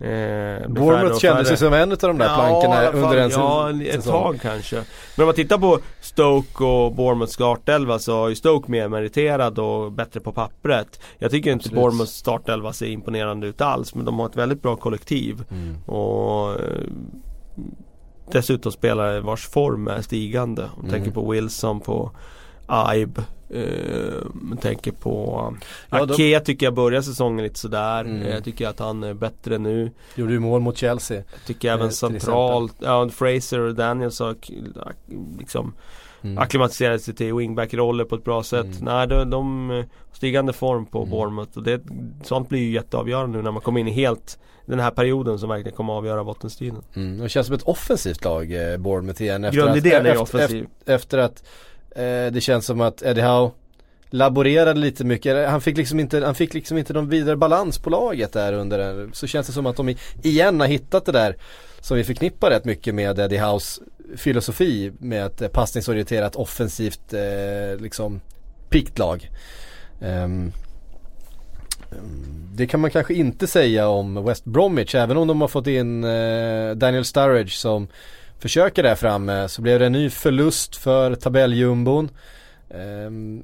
eh,
Bournemouth kändes ju som en av de där
Ja,
plankorna
fall.
under en
Ja,
säsong.
ett tag kanske. Men om man tittar på Stoke och Bournemouths startelva så är ju Stoke mer meriterad och bättre på pappret. Jag tycker inte
Absolut.
Bournemouths startelva ser imponerande ut alls men de har ett väldigt bra kollektiv.
Mm.
Och eh, Dessutom spelare vars form är stigande. Om
Mm.
tänker på Wilson, på Ibe. Eh, tänker på
Ja, de-
Ake tycker jag börjar säsongen lite sådär.
Mm.
Jag tycker att han är bättre nu.
Gjorde ju mål mot Chelsea.
Jag tycker
Eh,
även
till
centralt, ja Fraser och Daniels har liksom
Mm.
acklimatiserat sig till wingback-roller på ett bra sätt.
Mm.
Nej, de, de eh, stigande form på
Mm.
Bournemouth och det, sånt blir ju jätteavgörande nu när man kommer in i helt den här perioden som verkligen kommer att avgöra bottenstriden.
Mm. Det känns som ett offensivt lag, eh, Bournemouth igen. Efter
Grundidén är ju offensiv.
Efter, efter att eh, Eh, det känns som att Eddie Howe laborerade lite mycket. Han fick liksom inte, han fick liksom inte någon vidare balans på laget där under den. Så känns det som att de igen har hittat det där som vi förknippar rätt mycket med Eddie Howes filosofi med ett eh, passningsorienterat offensivt eh, liksom pikt lag. Um, det kan man kanske inte säga om West Bromwich även om de har fått in eh, Daniel Sturridge som försöker där framme eh, så blev det en ny förlust för tabelljumbon. Um,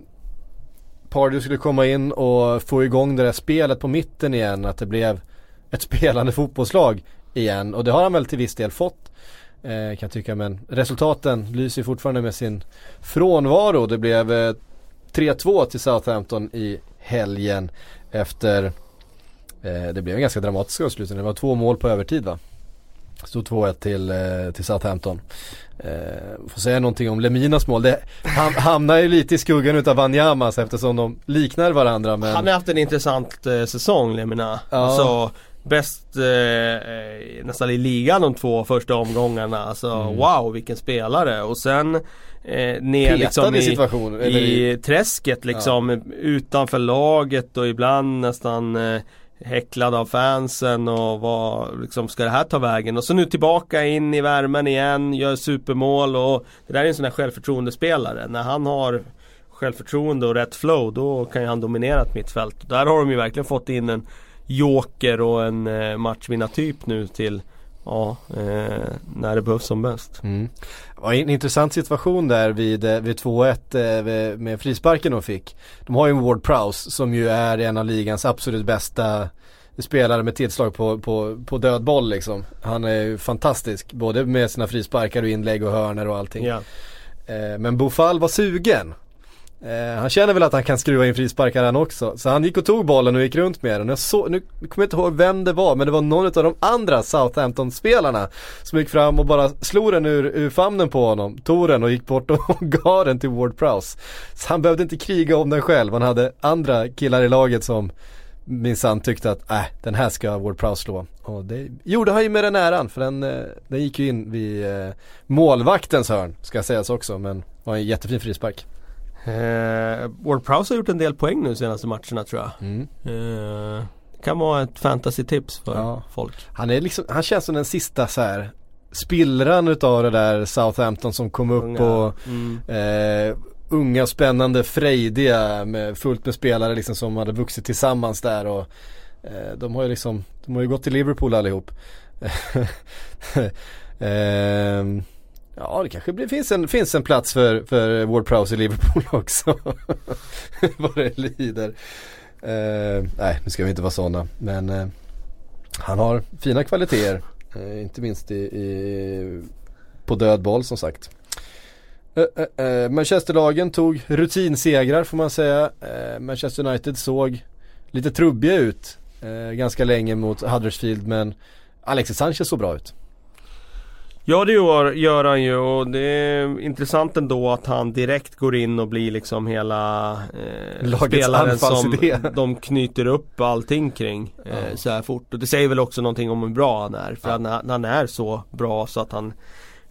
Pardew skulle komma in och få igång det där spelet på mitten igen att det blev ett spelande fotbollslag igen och det har han väl till viss del fått eh, kan jag tycka men resultaten lyser fortfarande med sin frånvaro. Det blev eh, 3-2 till Southampton i helgen efter eh, det blev en ganska dramatisk avslutning. Det var två mål på övertid va? Stod 2-1 till, eh, till Southampton. Eh, får säga någonting om Leminas mål. Det ham hamnar ju lite i skuggan utav Wanyamas eftersom de liknar varandra men
Han har haft en intressant eh, säsong Lemina.
Ja.
Alltså bäst eh, eh, nästan i ligan de två första omgångarna. Alltså
Mm.
wow vilken spelare. Och sen eh, ner liksom
i
i, i träsket liksom utanför laget och ibland nästan eh, häcklad av fansen och vad liksom ska det här ta vägen? Och så nu tillbaka in i värmen igen, gör supermål och det där är en sån där självförtroendespelare. När han har självförtroende och rätt flow då kan ju han dominera ett mittfält. Där har de ju verkligen fått in en joker och en eh, matchvinnartyp nu till Ja, eh, när det behövs som bäst.
Mm. Var en intressant situation där vid, eh, vid 2-1 eh, med frisparken de fick. De har ju en Ward Prowse som ju är en av ligans absolut bästa spelare med tillslag på, på, på död boll liksom. Han är ju fantastisk både med sina frisparkar och inlägg och hörner och allting.
Ja.
Eh, men Bofall var sugen. Eh, han känner väl att han kan skruva in frisparkar han också. Så han gick och tog bollen och gick runt med den. Jag så, nu kommer jag inte ihåg vem det var men det var någon av de andra Southampton-spelarna som gick fram och bara slog den ur, ur famnen på honom. Tog den och gick bort och gav den till Ward Prowse. Så han behövde inte kriga om den själv. Han hade andra killar i laget som minsann tyckte att äh, den här ska Ward Prowse slå. Och det gjorde han ju med den äran för den, eh, den gick ju in vid eh, målvaktens hörn ska sägas också men var en jättefin frispark.
Eh, Ward Prowse har gjort en del poäng nu senaste matcherna tror jag.
Mm.
Eh, kan vara ett fantasy-tips för
Ja.
folk.
Han är liksom, han känns som den sista så här spillran utav det där Southampton som kom upp
Unga.
och
Mm.
eh, unga, spännande, frejdiga med fullt med spelare liksom som hade vuxit tillsammans där och eh, de har ju liksom, de har ju gått till Liverpool allihop. Ehm, ja det kanske blir, finns, en, finns en plats för, för Ward Prowse i Liverpool också. Vad det lider. Eh, nej nu ska vi inte vara sådana men eh, han har fina kvaliteter. Eh, inte minst i, i, på död boll som sagt. Eh, eh, eh, Manchesterlagen tog rutinsegrar får man säga. Eh, Manchester United såg lite trubbiga ut eh, ganska länge mot Huddersfield men Alexis Sanchez såg bra ut.
Ja det gör, gör han ju och det är intressant ändå att han direkt går in och blir liksom hela eh,
Lagets
spelaren som de knyter upp allting kring eh,
Ja.
så här fort. Och det säger väl också någonting om hur bra han är. För
Ja.
han, han är så bra så att han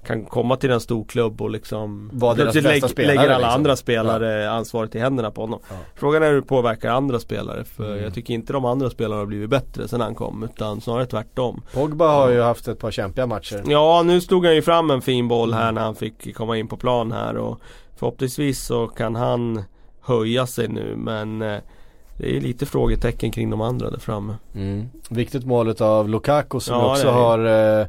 kan komma till en stor klubb och liksom
deras
plötsligt
bästa spelare,
lägger alla
liksom.
andra spelare ansvaret i händerna på honom.
Ja.
Frågan är hur det påverkar andra spelare för
Mm.
jag tycker inte de andra spelarna har blivit bättre sen han kom utan snarare tvärtom.
Pogba har ju haft ett par kämpiga matcher.
Ja, nu slog han ju fram en fin boll här när han fick komma in på plan här och förhoppningsvis så kan han höja sig nu men eh, det är lite frågetecken kring de andra där framme.
Mm. Viktigt mål av Lukaku som
Ja,
också har eh,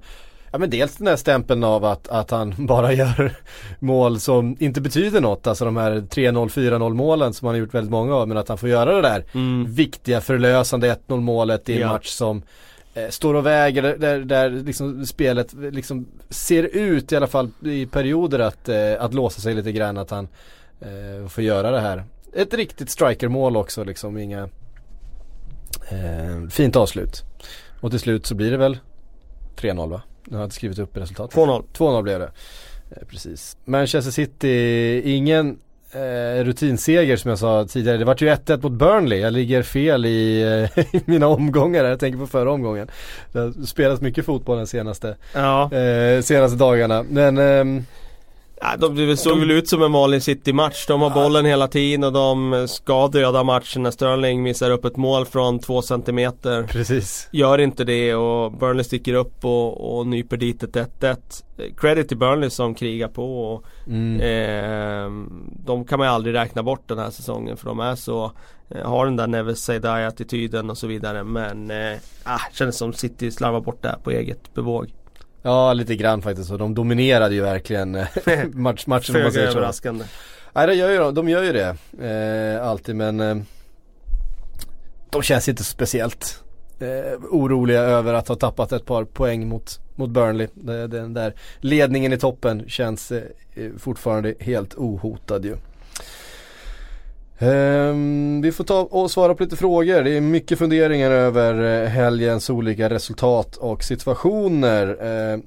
Ja men dels den här stämpeln av att, att han bara gör mål som inte betyder något. Alltså de här 3-0, 4-0 målen som han har gjort väldigt många av. Men att han får göra det där
Mm.
viktiga förlösande 1-0 målet i en
Ja.
match som eh, står och väger där, där, liksom spelet liksom ser ut i alla fall i perioder att, eh, att låsa sig lite grann att han eh, får göra det här. Ett riktigt strikermål också liksom, inga eh, fint avslut. Och till slut så blir det väl 3-0 va? Jag inte skrivit upp resultatet.
2-0.
2-0 blev det. Eh, precis. Manchester City, ingen eh, rutinseger som jag sa tidigare. Det vart ju 1-1 mot Burnley. Jag ligger fel i, eh, i mina omgångar. Jag tänker på förra omgången. Det har spelats mycket fotboll den senaste,
Ja,
eh, senaste dagarna. Men ehm,
Ja, de, det såg väl ut som en vanlig City-match. De har bollen hela tiden och de ska döda matchen när Sterling missar upp ett mål från två centimeter.
precis.
Gör inte det och Burnley sticker upp och, och nyper dit ett 1-1. Credit till Burnley som krigar på och
Mm.
Eh, de kan man ju aldrig räkna bort den här säsongen för de är så eh, Har den där never say die attityden och så vidare men eh, ah, Känns som City slarvar bort det här på eget bevåg
Ja lite grann faktiskt och de dominerade ju verkligen eh, match, matchen om man
Föga
säger så.
överraskande
Nej det gör ju de, de gör ju det eh, alltid men eh, de känns inte speciellt eh, oroliga över att ha tappat ett par poäng mot, mot Burnley. Det- Den där ledningen i toppen känns eh, fortfarande helt ohotad ju. Ehm, vi får ta och svara på lite frågor. Det är mycket funderingar över eh, helgens olika resultat och situationer. Ehm,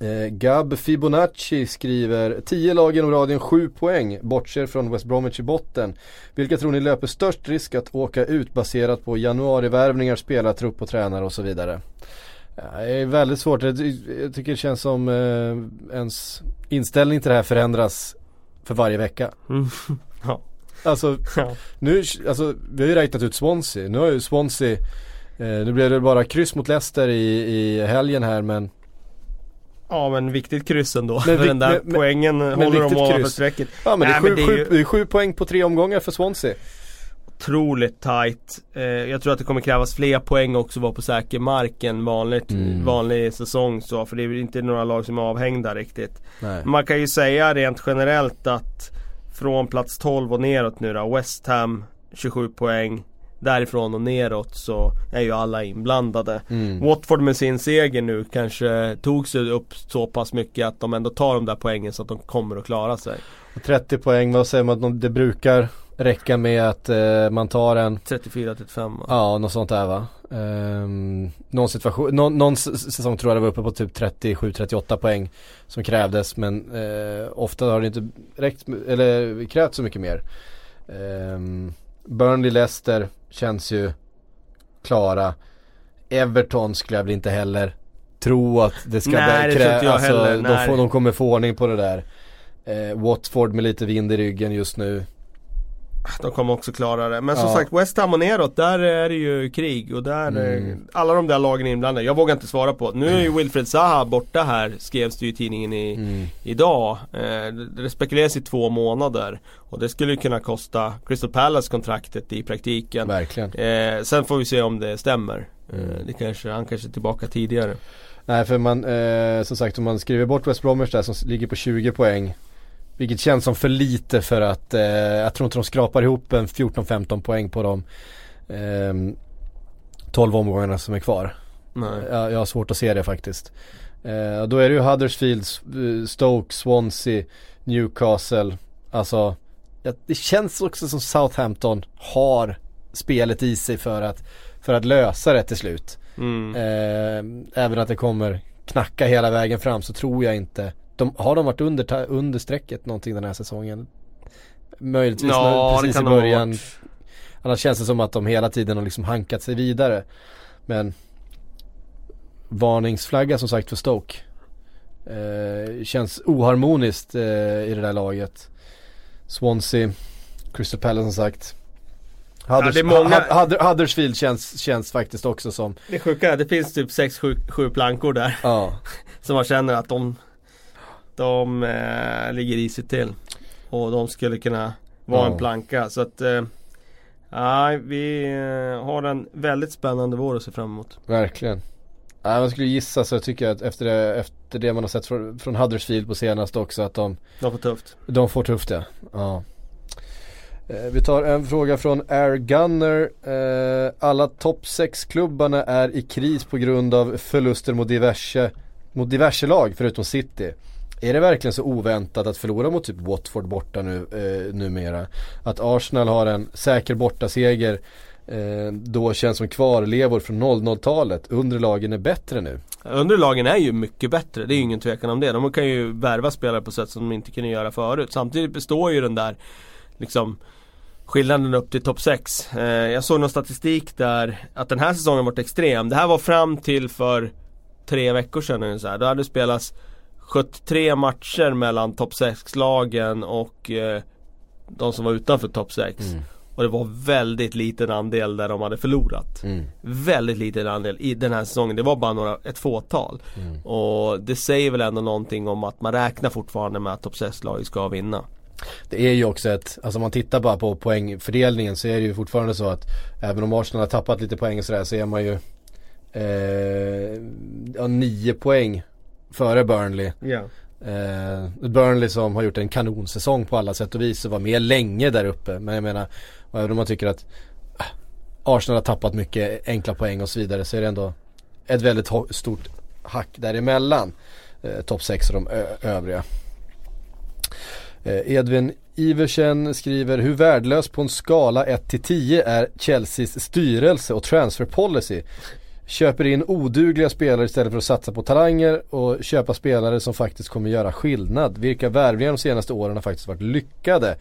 eh, Gab Fibonacci skriver 10 lag genom radien 7 poäng, bortser från West Bromwich i botten. Vilka tror ni löper störst risk att åka ut baserat på januarivärvningar, spelartrupp och tränare och så vidare? Ja, Det är väldigt svårt, jag, jag tycker det känns som eh, ens inställning till det här förändras för varje vecka.
mm. Ja,
Alltså
ja.
nu, alltså vi har ju räknat ut Swansea, nu har ju Swansea eh, Nu blev det bara kryss mot Leicester i, i helgen här men
ja men viktigt kryss ändå
Men
den där
men- men-
poängen håller de ovanför strecket
Ja men det, är
Nej,
sju,
men det är
sju,
ju-
är sju poäng på tre omgångar för Swansea.
Otroligt tight eh, Jag tror att det kommer krävas fler poäng också vara på säker mark än vanligt
Mm.
Vanlig säsong så för det är inte några lag som är avhängda riktigt
Nej.
Man kan ju säga rent generellt att från plats 12 och neråt nu då, West Ham 27 poäng. Därifrån och neråt så är ju alla inblandade.
Mm.
Watford med sin seger nu kanske tog sig upp så pass mycket att de ändå tar de där poängen så att de kommer att klara sig.
30 poäng, vad säger man att de- det brukar räcka med att eh, man tar en
34-35 va?
Ja, något sånt där va. Um, någon situation, någon, någon säsong tror jag det var uppe på typ 37-38 poäng som krävdes men eh, ofta har det inte räckt, eller krävt så mycket mer. Um, Burnley, Leicester, känns ju klara. Everton skulle jag väl inte heller tro att det ska
Nej, det inte jag
alltså,
heller.
de, får, de kommer få ordning på det där. Eh, Watford med lite vind i ryggen just nu.
De kommer också klara det. Men som
Ja.
sagt West Ham och neråt, där är det ju krig och där
Mm.
eh, Alla de där lagen är inblandade. Jag vågar inte svara på. Nu är ju Wilfred Zaha borta här, skrevs det ju i tidningen i,
Mm.
idag. Eh, det- spekuleras i två månader. Och det skulle ju kunna kosta Crystal Palace kontraktet i praktiken.
Verkligen.
Eh, sen får vi se om det stämmer. Eh,
Mm.
det kanske, han kanske är tillbaka tidigare.
Nej för man, eh, som sagt om man skriver bort West Bromwich där som ligger på 20 poäng. Vilket känns som för lite för att, eh, jag tror inte de skrapar ihop en 14-15 poäng på de eh, 12 omgångarna som är kvar.
Nej.
Jag, jag har svårt att se det faktiskt. Eh, då är det ju Huddersfield, eh, Stoke, Swansea, Newcastle. Alltså, det känns också som Southampton har spelet i sig för att, för att lösa det till slut.
Mm.
Eh, även att det kommer knacka hela vägen fram så tror jag inte. De, har de varit under, under strecket någonting den här säsongen? Möjligtvis
Ja,
när- precis i början. Annars känns det som att de hela tiden har liksom hankat sig vidare. Men varningsflagga som sagt för Stoke. Eh, känns oharmoniskt eh, i det där laget. Swansea, Crystal Palace som sagt. Hudders-
det är många-
Hu- Hudder- Huddersfield känns, känns faktiskt också som,
Det sjuka är det finns typ 6-7 plankor där.
ja.
Som man känner att de, de eh, ligger risigt till. Och de skulle kunna vara
Ja.
en planka. Så att eh, Nej, vi eh, har en väldigt spännande vår att se fram emot.
Verkligen. Nej, man skulle gissa så tycker jag att efter det, efter det man har sett från, från Huddersfield på senaste också att de,
De får tufft.
de får tufft ja. ja. Eh, vi tar en fråga från Air Gunner. Eh, alla topp 6-klubbarna är i kris på grund av förluster mot diverse, mot diverse lag förutom City. Är det verkligen så oväntat att förlora mot typ Watford borta nu, eh, numera? Att Arsenal har en säker bortaseger eh, då känns som kvarlevor från 00-talet. Undre lagen är bättre nu.
Underlagen är ju mycket bättre, det är ju ingen tvekan om det. De kan ju värva spelare på sätt som de inte kunde göra förut. Samtidigt består ju den där liksom skillnaden upp till topp 6. Eh, jag såg någon statistik där att den här säsongen varit extrem. Det här var fram till för tre veckor sedan ungefär. Då hade det spelats 73 matcher mellan topp 6-lagen och eh, de som var utanför topp 6. Och det var väldigt liten andel där de hade förlorat.
Mm.
Väldigt liten andel i den här säsongen. Det var bara några, ett fåtal.
Mm.
Och det säger väl ändå någonting om att man räknar fortfarande med att topp 6-laget ska vinna.
Det är ju också ett, alltså om man tittar bara på poängfördelningen så är det ju fortfarande så att även om Arsenal har tappat lite poäng och sådär så är man ju eh, ja, nio poäng före Burnley.
Ja.
Eh, Burnley som har gjort en kanonsäsong på alla sätt och vis och var med länge där uppe. Men jag menar, även om man tycker att ah, Arsenal har tappat mycket enkla poäng och så vidare så är det ändå ett väldigt stort hack däremellan. Eh, Topp 6 och de övriga. Eh, Edvin Iversen skriver hur värdelös på en skala 1 till 10 är Chelseas styrelse och transfer policy. Köper in odugliga spelare istället för att satsa på talanger och köpa spelare som faktiskt kommer göra skillnad. Vilka värvningar de senaste åren har faktiskt varit lyckade.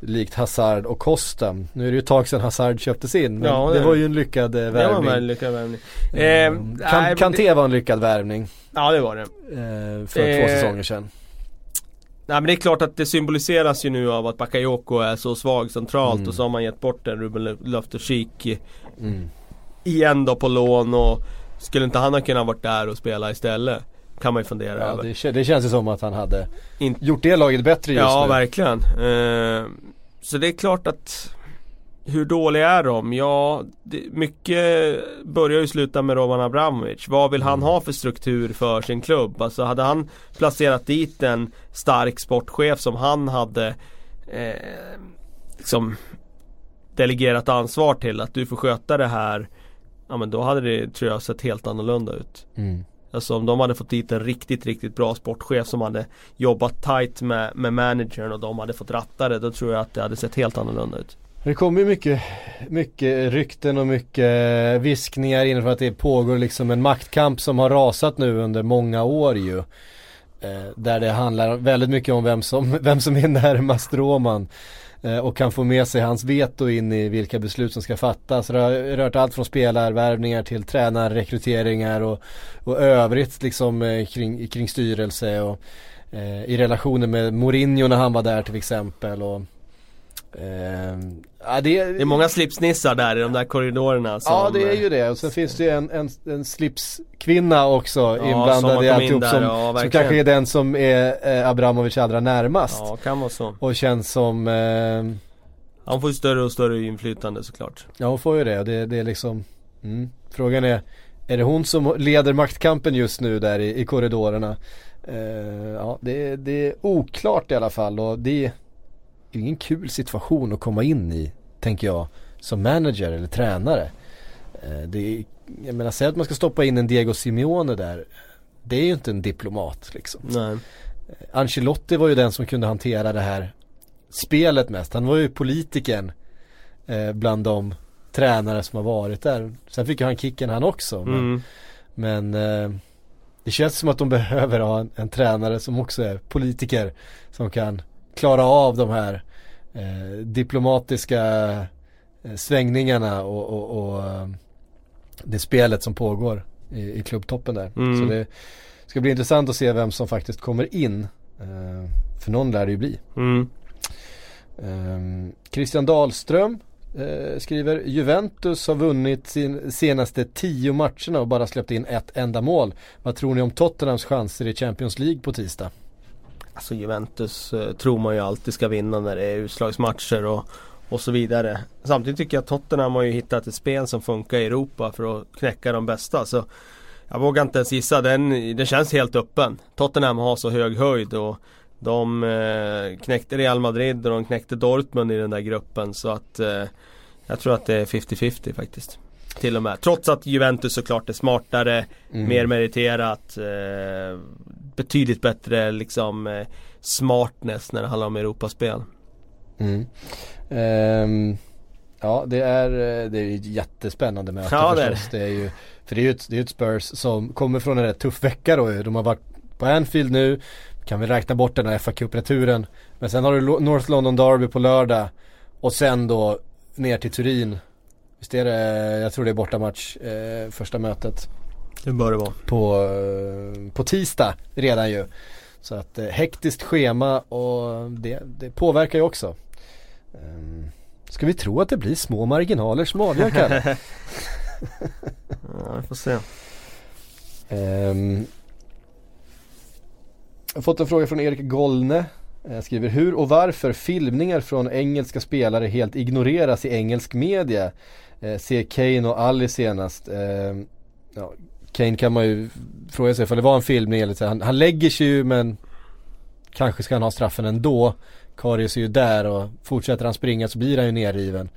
Likt Hazard och Costa. Nu är det ju ett tag sedan Hazard köptes in men
Ja,
det,
det-
var ju en lyckad eh,
Det var en
värvning.
lyckad värvning. Eh, nej,
kan, Kanté var en lyckad värvning
Ja det var det.
eh, för
Eh,
två säsonger sedan.
Nej men det är klart att det symboliseras ju nu av att Bakayoko är så svag centralt
Mm.
och så har man gett bort en Ruben Loftus-Cheek
Mm.
Igen då på lån och skulle inte han ha kunnat varit där och spela istället? Kan man ju fundera
Ja,
över.
det, det känns ju som att han hade
In-
gjort det laget bättre just
Ja
nu.
verkligen. Eh, så det är klart att hur dåliga är de? Ja, det, mycket börjar ju sluta med Roman Abramovic. Vad vill
Mm.
han ha för struktur för sin klubb? Alltså hade han placerat dit en stark sportchef som han hade eh, liksom delegerat ansvar till att du får sköta det här. Ja men då hade det tror jag sett helt annorlunda ut.
Mm.
Alltså om de hade fått dit en riktigt, riktigt bra sportchef som hade jobbat tight med, med managern och de hade fått ratta det. Då tror jag att det hade sett helt annorlunda ut.
Det kommer ju mycket, mycket rykten och mycket viskningar in för att det pågår liksom en maktkamp som har rasat nu under många år ju. Eh, där det handlar väldigt mycket om vem som, vem som är närmast Roman. Eh, och kan få med sig hans veto in i vilka beslut som ska fattas. Det har rört allt från spelarvärvningar till tränarrekryteringar och, och övrigt liksom eh, kring, kring styrelse och eh, i relationen med Mourinho när han var där till exempel. Och,
Eh, det, är, det är många slipsnissar där i de där korridorerna
som, Ja det är ju det och sen finns det ju en, en, en slipskvinna också ja, inblandad i alltihop in som, ja, som kanske är den som är eh, Abramovic allra närmast.
Ja kan vara så.
Och känns som eh,
Han får ju större och större inflytande såklart.
Ja hon får ju det. Det, det är liksom mm. Frågan är Är det hon som leder maktkampen just nu där i, i korridorerna? Eh, ja det, det är oklart i alla fall och det det är ingen kul situation att komma in i, tänker jag, som manager eller tränare. Eh, det är, jag menar, säg att man ska stoppa in en Diego Simeone där. Det är ju inte en diplomat liksom.
Nej.
Eh, Ancelotti var ju den som kunde hantera det här spelet mest. Han var ju politikern eh, bland de tränare som har varit där. Sen fick ju han kicken han också. Men, mm. men eh, det känns som att de behöver ha en, en, tränare som också är politiker. Som kan klara av de här eh, diplomatiska eh, svängningarna och, och, och eh, det spelet som pågår i, i klubbtoppen där. Mm. Så det ska bli intressant att se vem som faktiskt kommer in. Eh, för någon lär det ju bli.
Mm.
Eh, Christian Dahlström eh, skriver Juventus har vunnit sin senaste tio matcherna och bara släppt in ett enda mål. Vad tror ni om Tottenhams chanser i Champions League på tisdag?
Alltså Juventus eh, tror man ju alltid ska vinna när det är utslagsmatcher och, och så vidare. Samtidigt tycker jag att Tottenham har ju hittat ett spel som funkar i Europa för att knäcka de bästa. Så jag vågar inte ens gissa, den, den känns helt öppen. Tottenham har så hög höjd och de eh, knäckte Real Madrid och de knäckte Dortmund i den där gruppen så att eh, jag tror att det är 50-50 faktiskt. Till och med. Trots att Juventus såklart är smartare, mm. mer meriterat. Eh, betydligt bättre liksom eh, smartness när det handlar om Europaspel.
Mm. Um, ja det är, eh, det är ett jättespännande möte
ja,
förstås. Det är. det är ju, för det är ju ett, det är ett Spurs som kommer från en rätt tuff vecka då De har varit på Anfield nu. Kan vi räkna bort den här fa Cup-returen. Men sen har du North London Derby på lördag. Och sen då ner till Turin. Visst är det, jag tror det är bortamatch, eh, första mötet.
Det bör det vara.
På, eh, på tisdag redan ju. Så att eh, hektiskt schema och det, det påverkar ju också. Um, ska vi tro att det blir små marginaler som avgör Kalle?
ja, vi får se.
Um, jag har fått en fråga från Erik Golne. Jag skriver hur och varför filmningar från engelska spelare helt ignoreras i engelsk media. Eh, se Kane och Ali senast. Eh, ja, Kane kan man ju fråga sig för det var en filmning eller så. Han, han lägger sig ju men kanske ska han ha straffen ändå. Karius är ju där och fortsätter han springa så blir han ju nerriven.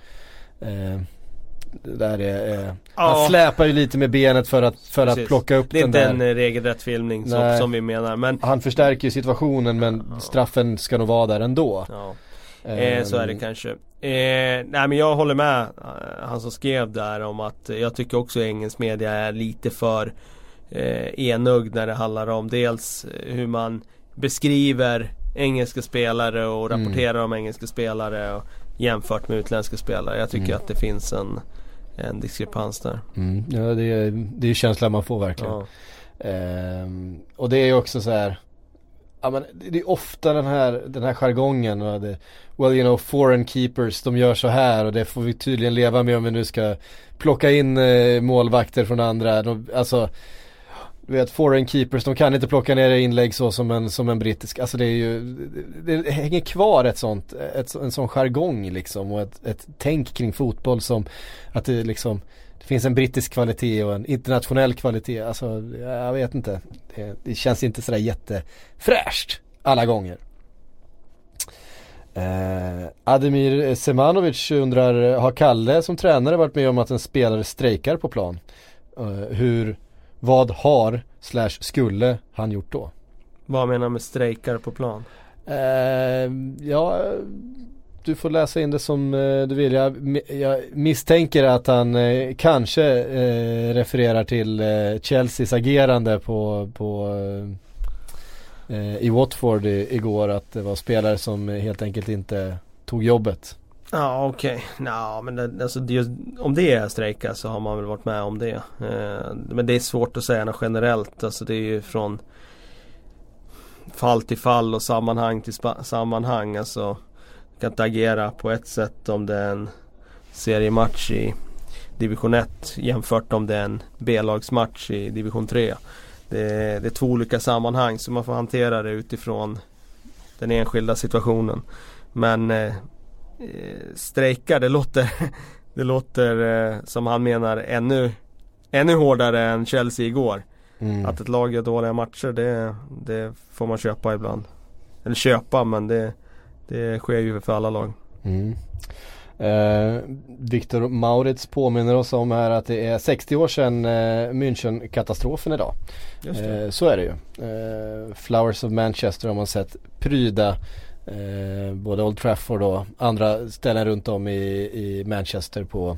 Eh, det där är, eh, ja. han släpar ju lite med benet för att, för att plocka upp
den
där.
Det är inte en regelrätt filmning som, som, vi menar men
Han förstärker ju situationen men ja. straffen ska nog vara där ändå.
Ja. Eh, så är det kanske. Eh, nej men jag håller med eh, han som skrev där om att jag tycker också engelsk media är lite för eh, enögd när det handlar om dels hur man beskriver engelska spelare och mm. rapporterar mm. om engelska spelare och jämfört med utländska spelare. Jag tycker mm. att det finns en, en diskrepans där.
Mm. Ja det är, det är känslan man får verkligen. Ja. Ehm, och det är ju också så här Ja men det är ofta den här, den här jargongen och det, Well you know foreign keepers, de gör så här och det får vi tydligen leva med om vi nu ska plocka in eh, målvakter från andra. De, alltså du vet foreign keepers, de kan inte plocka ner inlägg så som en, som en brittisk. Alltså det är ju, det, det hänger kvar ett sånt, ett, en sån jargong liksom och ett, ett tänk kring fotboll som att det liksom det finns en brittisk kvalitet och en internationell kvalitet. Alltså jag vet inte. Det, det känns inte sådär jättefräscht alla gånger. Eh, Ademir Semanovic undrar, har Kalle som tränare varit med om att en spelare strejkar på plan? Eh, hur, vad har, slash skulle han gjort då?
Vad menar du med strejkar på plan?
Eh, ja, du får läsa in det som eh, du vill. Jag, jag misstänker att han eh, kanske eh, refererar till eh, Chelseas agerande på, på eh, eh, i Watford i, igår att det var spelare som helt enkelt inte tog jobbet.
Ja okej, okay. Nå, men det, alltså, det, om det är strejka så har man väl varit med om det. Eh, men det är svårt att säga något generellt. Alltså det är ju från fall till fall och sammanhang till sammanhang. Alltså, kan inte agera på ett sätt om det är en seriematch i division 1 jämfört om det är en B-lagsmatch i division 3. Det är, det är två olika sammanhang så man får hantera det utifrån den enskilda situationen. Men eh, strejka det låter, det låter eh, som han menar ännu, ännu hårdare än Chelsea igår. Mm. Att ett lag gör dåliga matcher det, det får man köpa ibland. Eller köpa men det, det sker ju för alla lag.
Mm. Eh, Viktor Maurits påminner oss om här att det är 60 år sedan eh, München-katastrofen idag. Eh, så är det ju. Eh, Flowers of Manchester har man sett pryda eh, både Old Trafford och andra ställen runt om i, i Manchester på,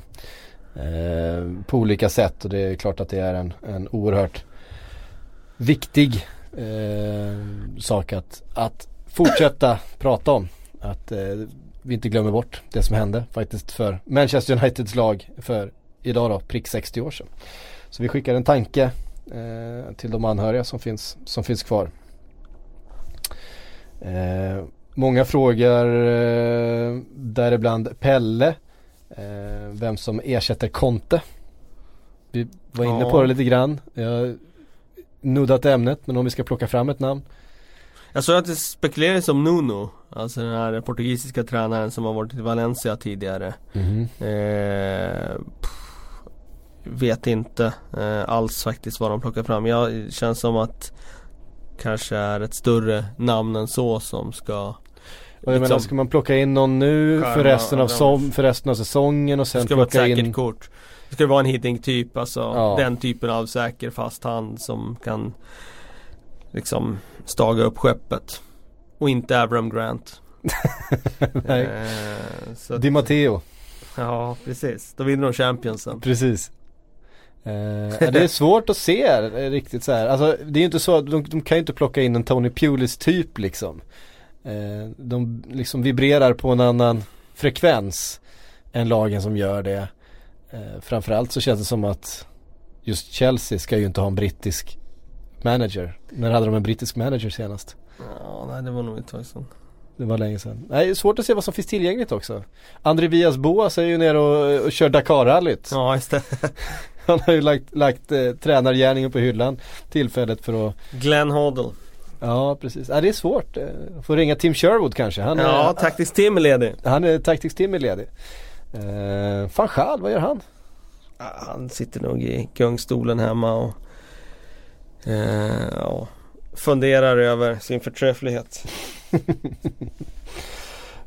eh, på olika sätt och det är klart att det är en, en oerhört viktig eh, sak att, att fortsätta prata om. Att eh, vi inte glömmer bort det som hände faktiskt för Manchester Uniteds lag för idag då, prick 60 år sedan. Så vi skickar en tanke eh, till de anhöriga som finns, som finns kvar. Eh, många frågor eh, däribland Pelle, eh, vem som ersätter Conte. Vi var inne ja. på det lite grann. Jag nuddat ämnet men om vi ska plocka fram ett namn.
Jag såg att det spekulerades om Nuno Alltså den här portugisiska tränaren som har varit i Valencia tidigare mm. eh, Vet inte eh, alls faktiskt vad de plockar fram. Jag känns som att Kanske är ett större namn än så som ska
och jag liksom, menar, ska man plocka in någon nu för resten, av som, för resten av säsongen och sen plocka in Det
ska vara ett säkert kort Det ska vara en hitting typ, alltså ja. den typen av säker fast hand som kan Liksom staga upp skeppet och inte Avram Grant.
Nej. Eh, så Di Matteo.
Ja, precis. Då vinner de Championsen.
Precis. Eh, det är svårt att se eh, riktigt så här. Alltså det är ju inte så att de, de kan ju inte plocka in en Tony Pulis typ liksom. Eh, de liksom vibrerar på en annan frekvens än lagen som gör det. Eh, framförallt så känns det som att just Chelsea ska ju inte ha en brittisk manager. När hade de en brittisk manager senast?
Ja, nej det var nog ett tag sedan.
Det var länge sedan. Nej, svårt att se vad som finns tillgängligt också. André Vias Boas är ju nere och, och kör Dakar-rallyt.
Ja, just det.
Han har ju lagt, lagt eh, tränargärningen på hyllan tillfället för att
Glenn Hoddle.
Ja, precis. Ja, det är svårt. Eh, får ringa Tim Sherwood kanske.
Han ja, är, Tactics Tim är ledig.
Han är Tactics Tim är ledig. Eh, Van Schaal, vad gör han?
han sitter nog i gungstolen hemma och eh, ja, funderar över sin förträfflighet.
um,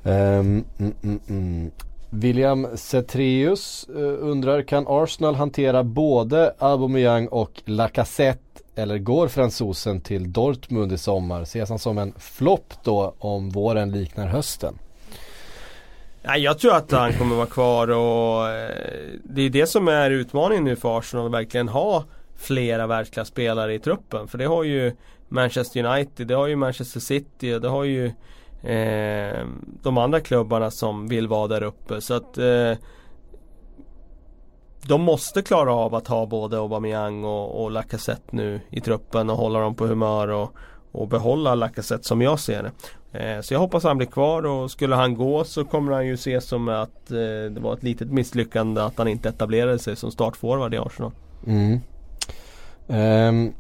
mm, mm, mm. William Cetreus uh, undrar kan Arsenal hantera både Aubameyang och Lacazette eller går fransosen till Dortmund i sommar? Ses han som en flopp då om våren liknar hösten?
Nej, jag tror att han kommer vara kvar och eh, det är det som är utmaningen nu för Arsenal att verkligen ha flera världsklasspelare i truppen. För det har ju Manchester United, det har ju Manchester City och det har ju eh, de andra klubbarna som vill vara där uppe. Så att eh, de måste klara av att ha både Aubameyang och, och Lacazette nu i truppen och hålla dem på humör och, och behålla Lacazette som jag ser det. Eh, så jag hoppas han blir kvar och skulle han gå så kommer han ju ses som att eh, det var ett litet misslyckande att han inte etablerade sig som startforward i Arsenal.
Mm. Um,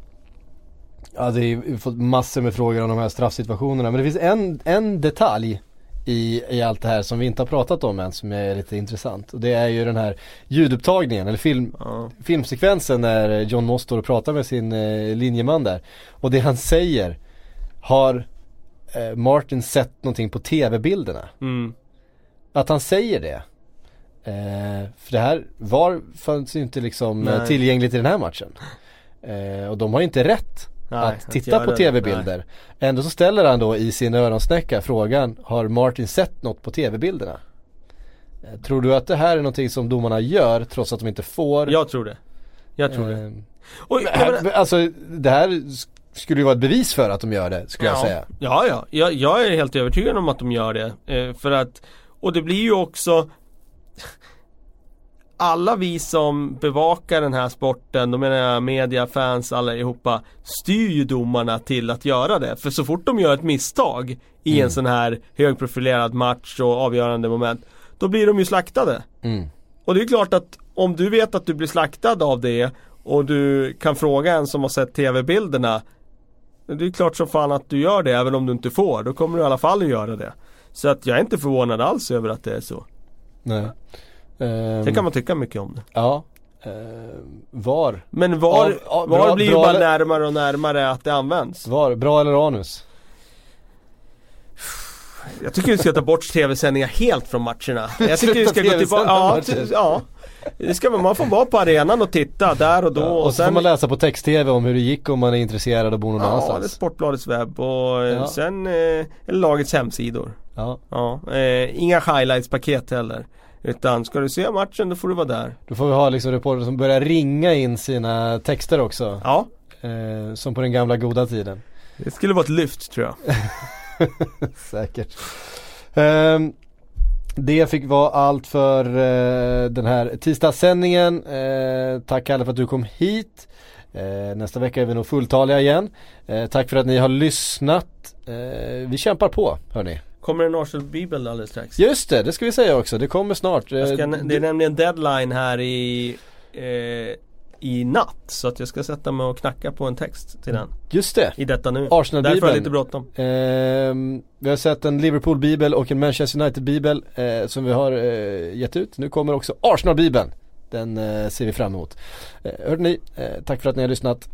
ja, det är, fått massor med frågor om de här straffsituationerna. Men det finns en, en detalj i, i allt det här som vi inte har pratat om än som är lite intressant. Och det är ju den här ljudupptagningen eller film, ja. filmsekvensen när John Moss står och pratar med sin eh, linjeman där. Och det han säger har eh, Martin sett någonting på tv-bilderna. Mm. Att han säger det. Eh, för det här var, fanns ju inte liksom eh, Nej. tillgängligt i den här matchen. Eh, och de har ju inte rätt Nej, att titta på tv-bilder. Ändå så ställer han då i sin öronsnäcka frågan Har Martin sett något på tv-bilderna? Eh, tror du att det här är någonting som domarna gör trots att de inte får?
Jag tror det. Jag tror eh, det.
Oj, här, alltså det här skulle ju vara ett bevis för att de gör det skulle
ja.
jag säga.
Ja, ja. Jag, jag är helt övertygad om att de gör det. Eh, för att, och det blir ju också alla vi som bevakar den här sporten, då menar jag media, fans, allihopa Styr ju domarna till att göra det. För så fort de gör ett misstag i
Mm.
en sån här högprofilerad match och avgörande moment Då blir de ju slaktade.
Mm.
Och det är klart att om du vet att du blir slaktad av det och du kan fråga en som har sett tv-bilderna Det är klart som fan att du gör det även om du inte får. Då kommer du i alla fall att göra det. Så att jag är inte förvånad alls över att det är så.
Nej. Ehm,
Sen kan man tycka mycket om det.
Ja. Ehm, var?
Men var,
Ja, ja,
var
bra-
blir ju bara
eller-
närmare och närmare att det används.
Var? Bra eller anus?
Jag tycker vi ska ta bort tv-sändningar helt från matcherna. Jag tycker vi ska gå tillbaka. Ja, ja. Det ska, man man får vara på arenan och titta där och då.
Ja,
och
och så
sen,
får man läsa på text-tv om hur det gick om man är intresserad och bor någon
Ja, det är
annanstans.
Sportbladets webb och eh,
Ja.
sen eh, lagets hemsidor.
Ja,
Ja, eh, inga highlights-paket heller. Utan ska du se matchen då får du vara där.
då får vi ha liksom reportrar som börjar ringa in sina texter också.
Ja,
Eh, som på den gamla goda tiden.
det skulle vara ett lyft tror jag.
Säkert. Ehm, det fick vara allt för eh, den här tisdagssändningen. Eh, tack Kalle för att du kom hit. Eh, nästa vecka är vi nog fulltaliga igen. Eh, tack för att ni har lyssnat. Eh, vi kämpar på hörni.
Kommer en Arsenal-bibel alldeles strax.
Just det, det ska vi säga också. Det kommer snart.
Jag ska,
Eh,
det är nämligen deadline här i, eh, i natt. Så att jag ska sätta mig och knacka på en text till den.
Just det.
I detta nu.
Arsenal-bibeln.
Därför är det lite bråttom.
Ehm, vi har sett en Liverpool-bibel och en Manchester United-bibel eh, som vi har eh, gett ut. Nu kommer också Arsenal-bibeln. Den eh, ser vi fram emot. Eh, hörde ni, eh, tack för att ni har lyssnat.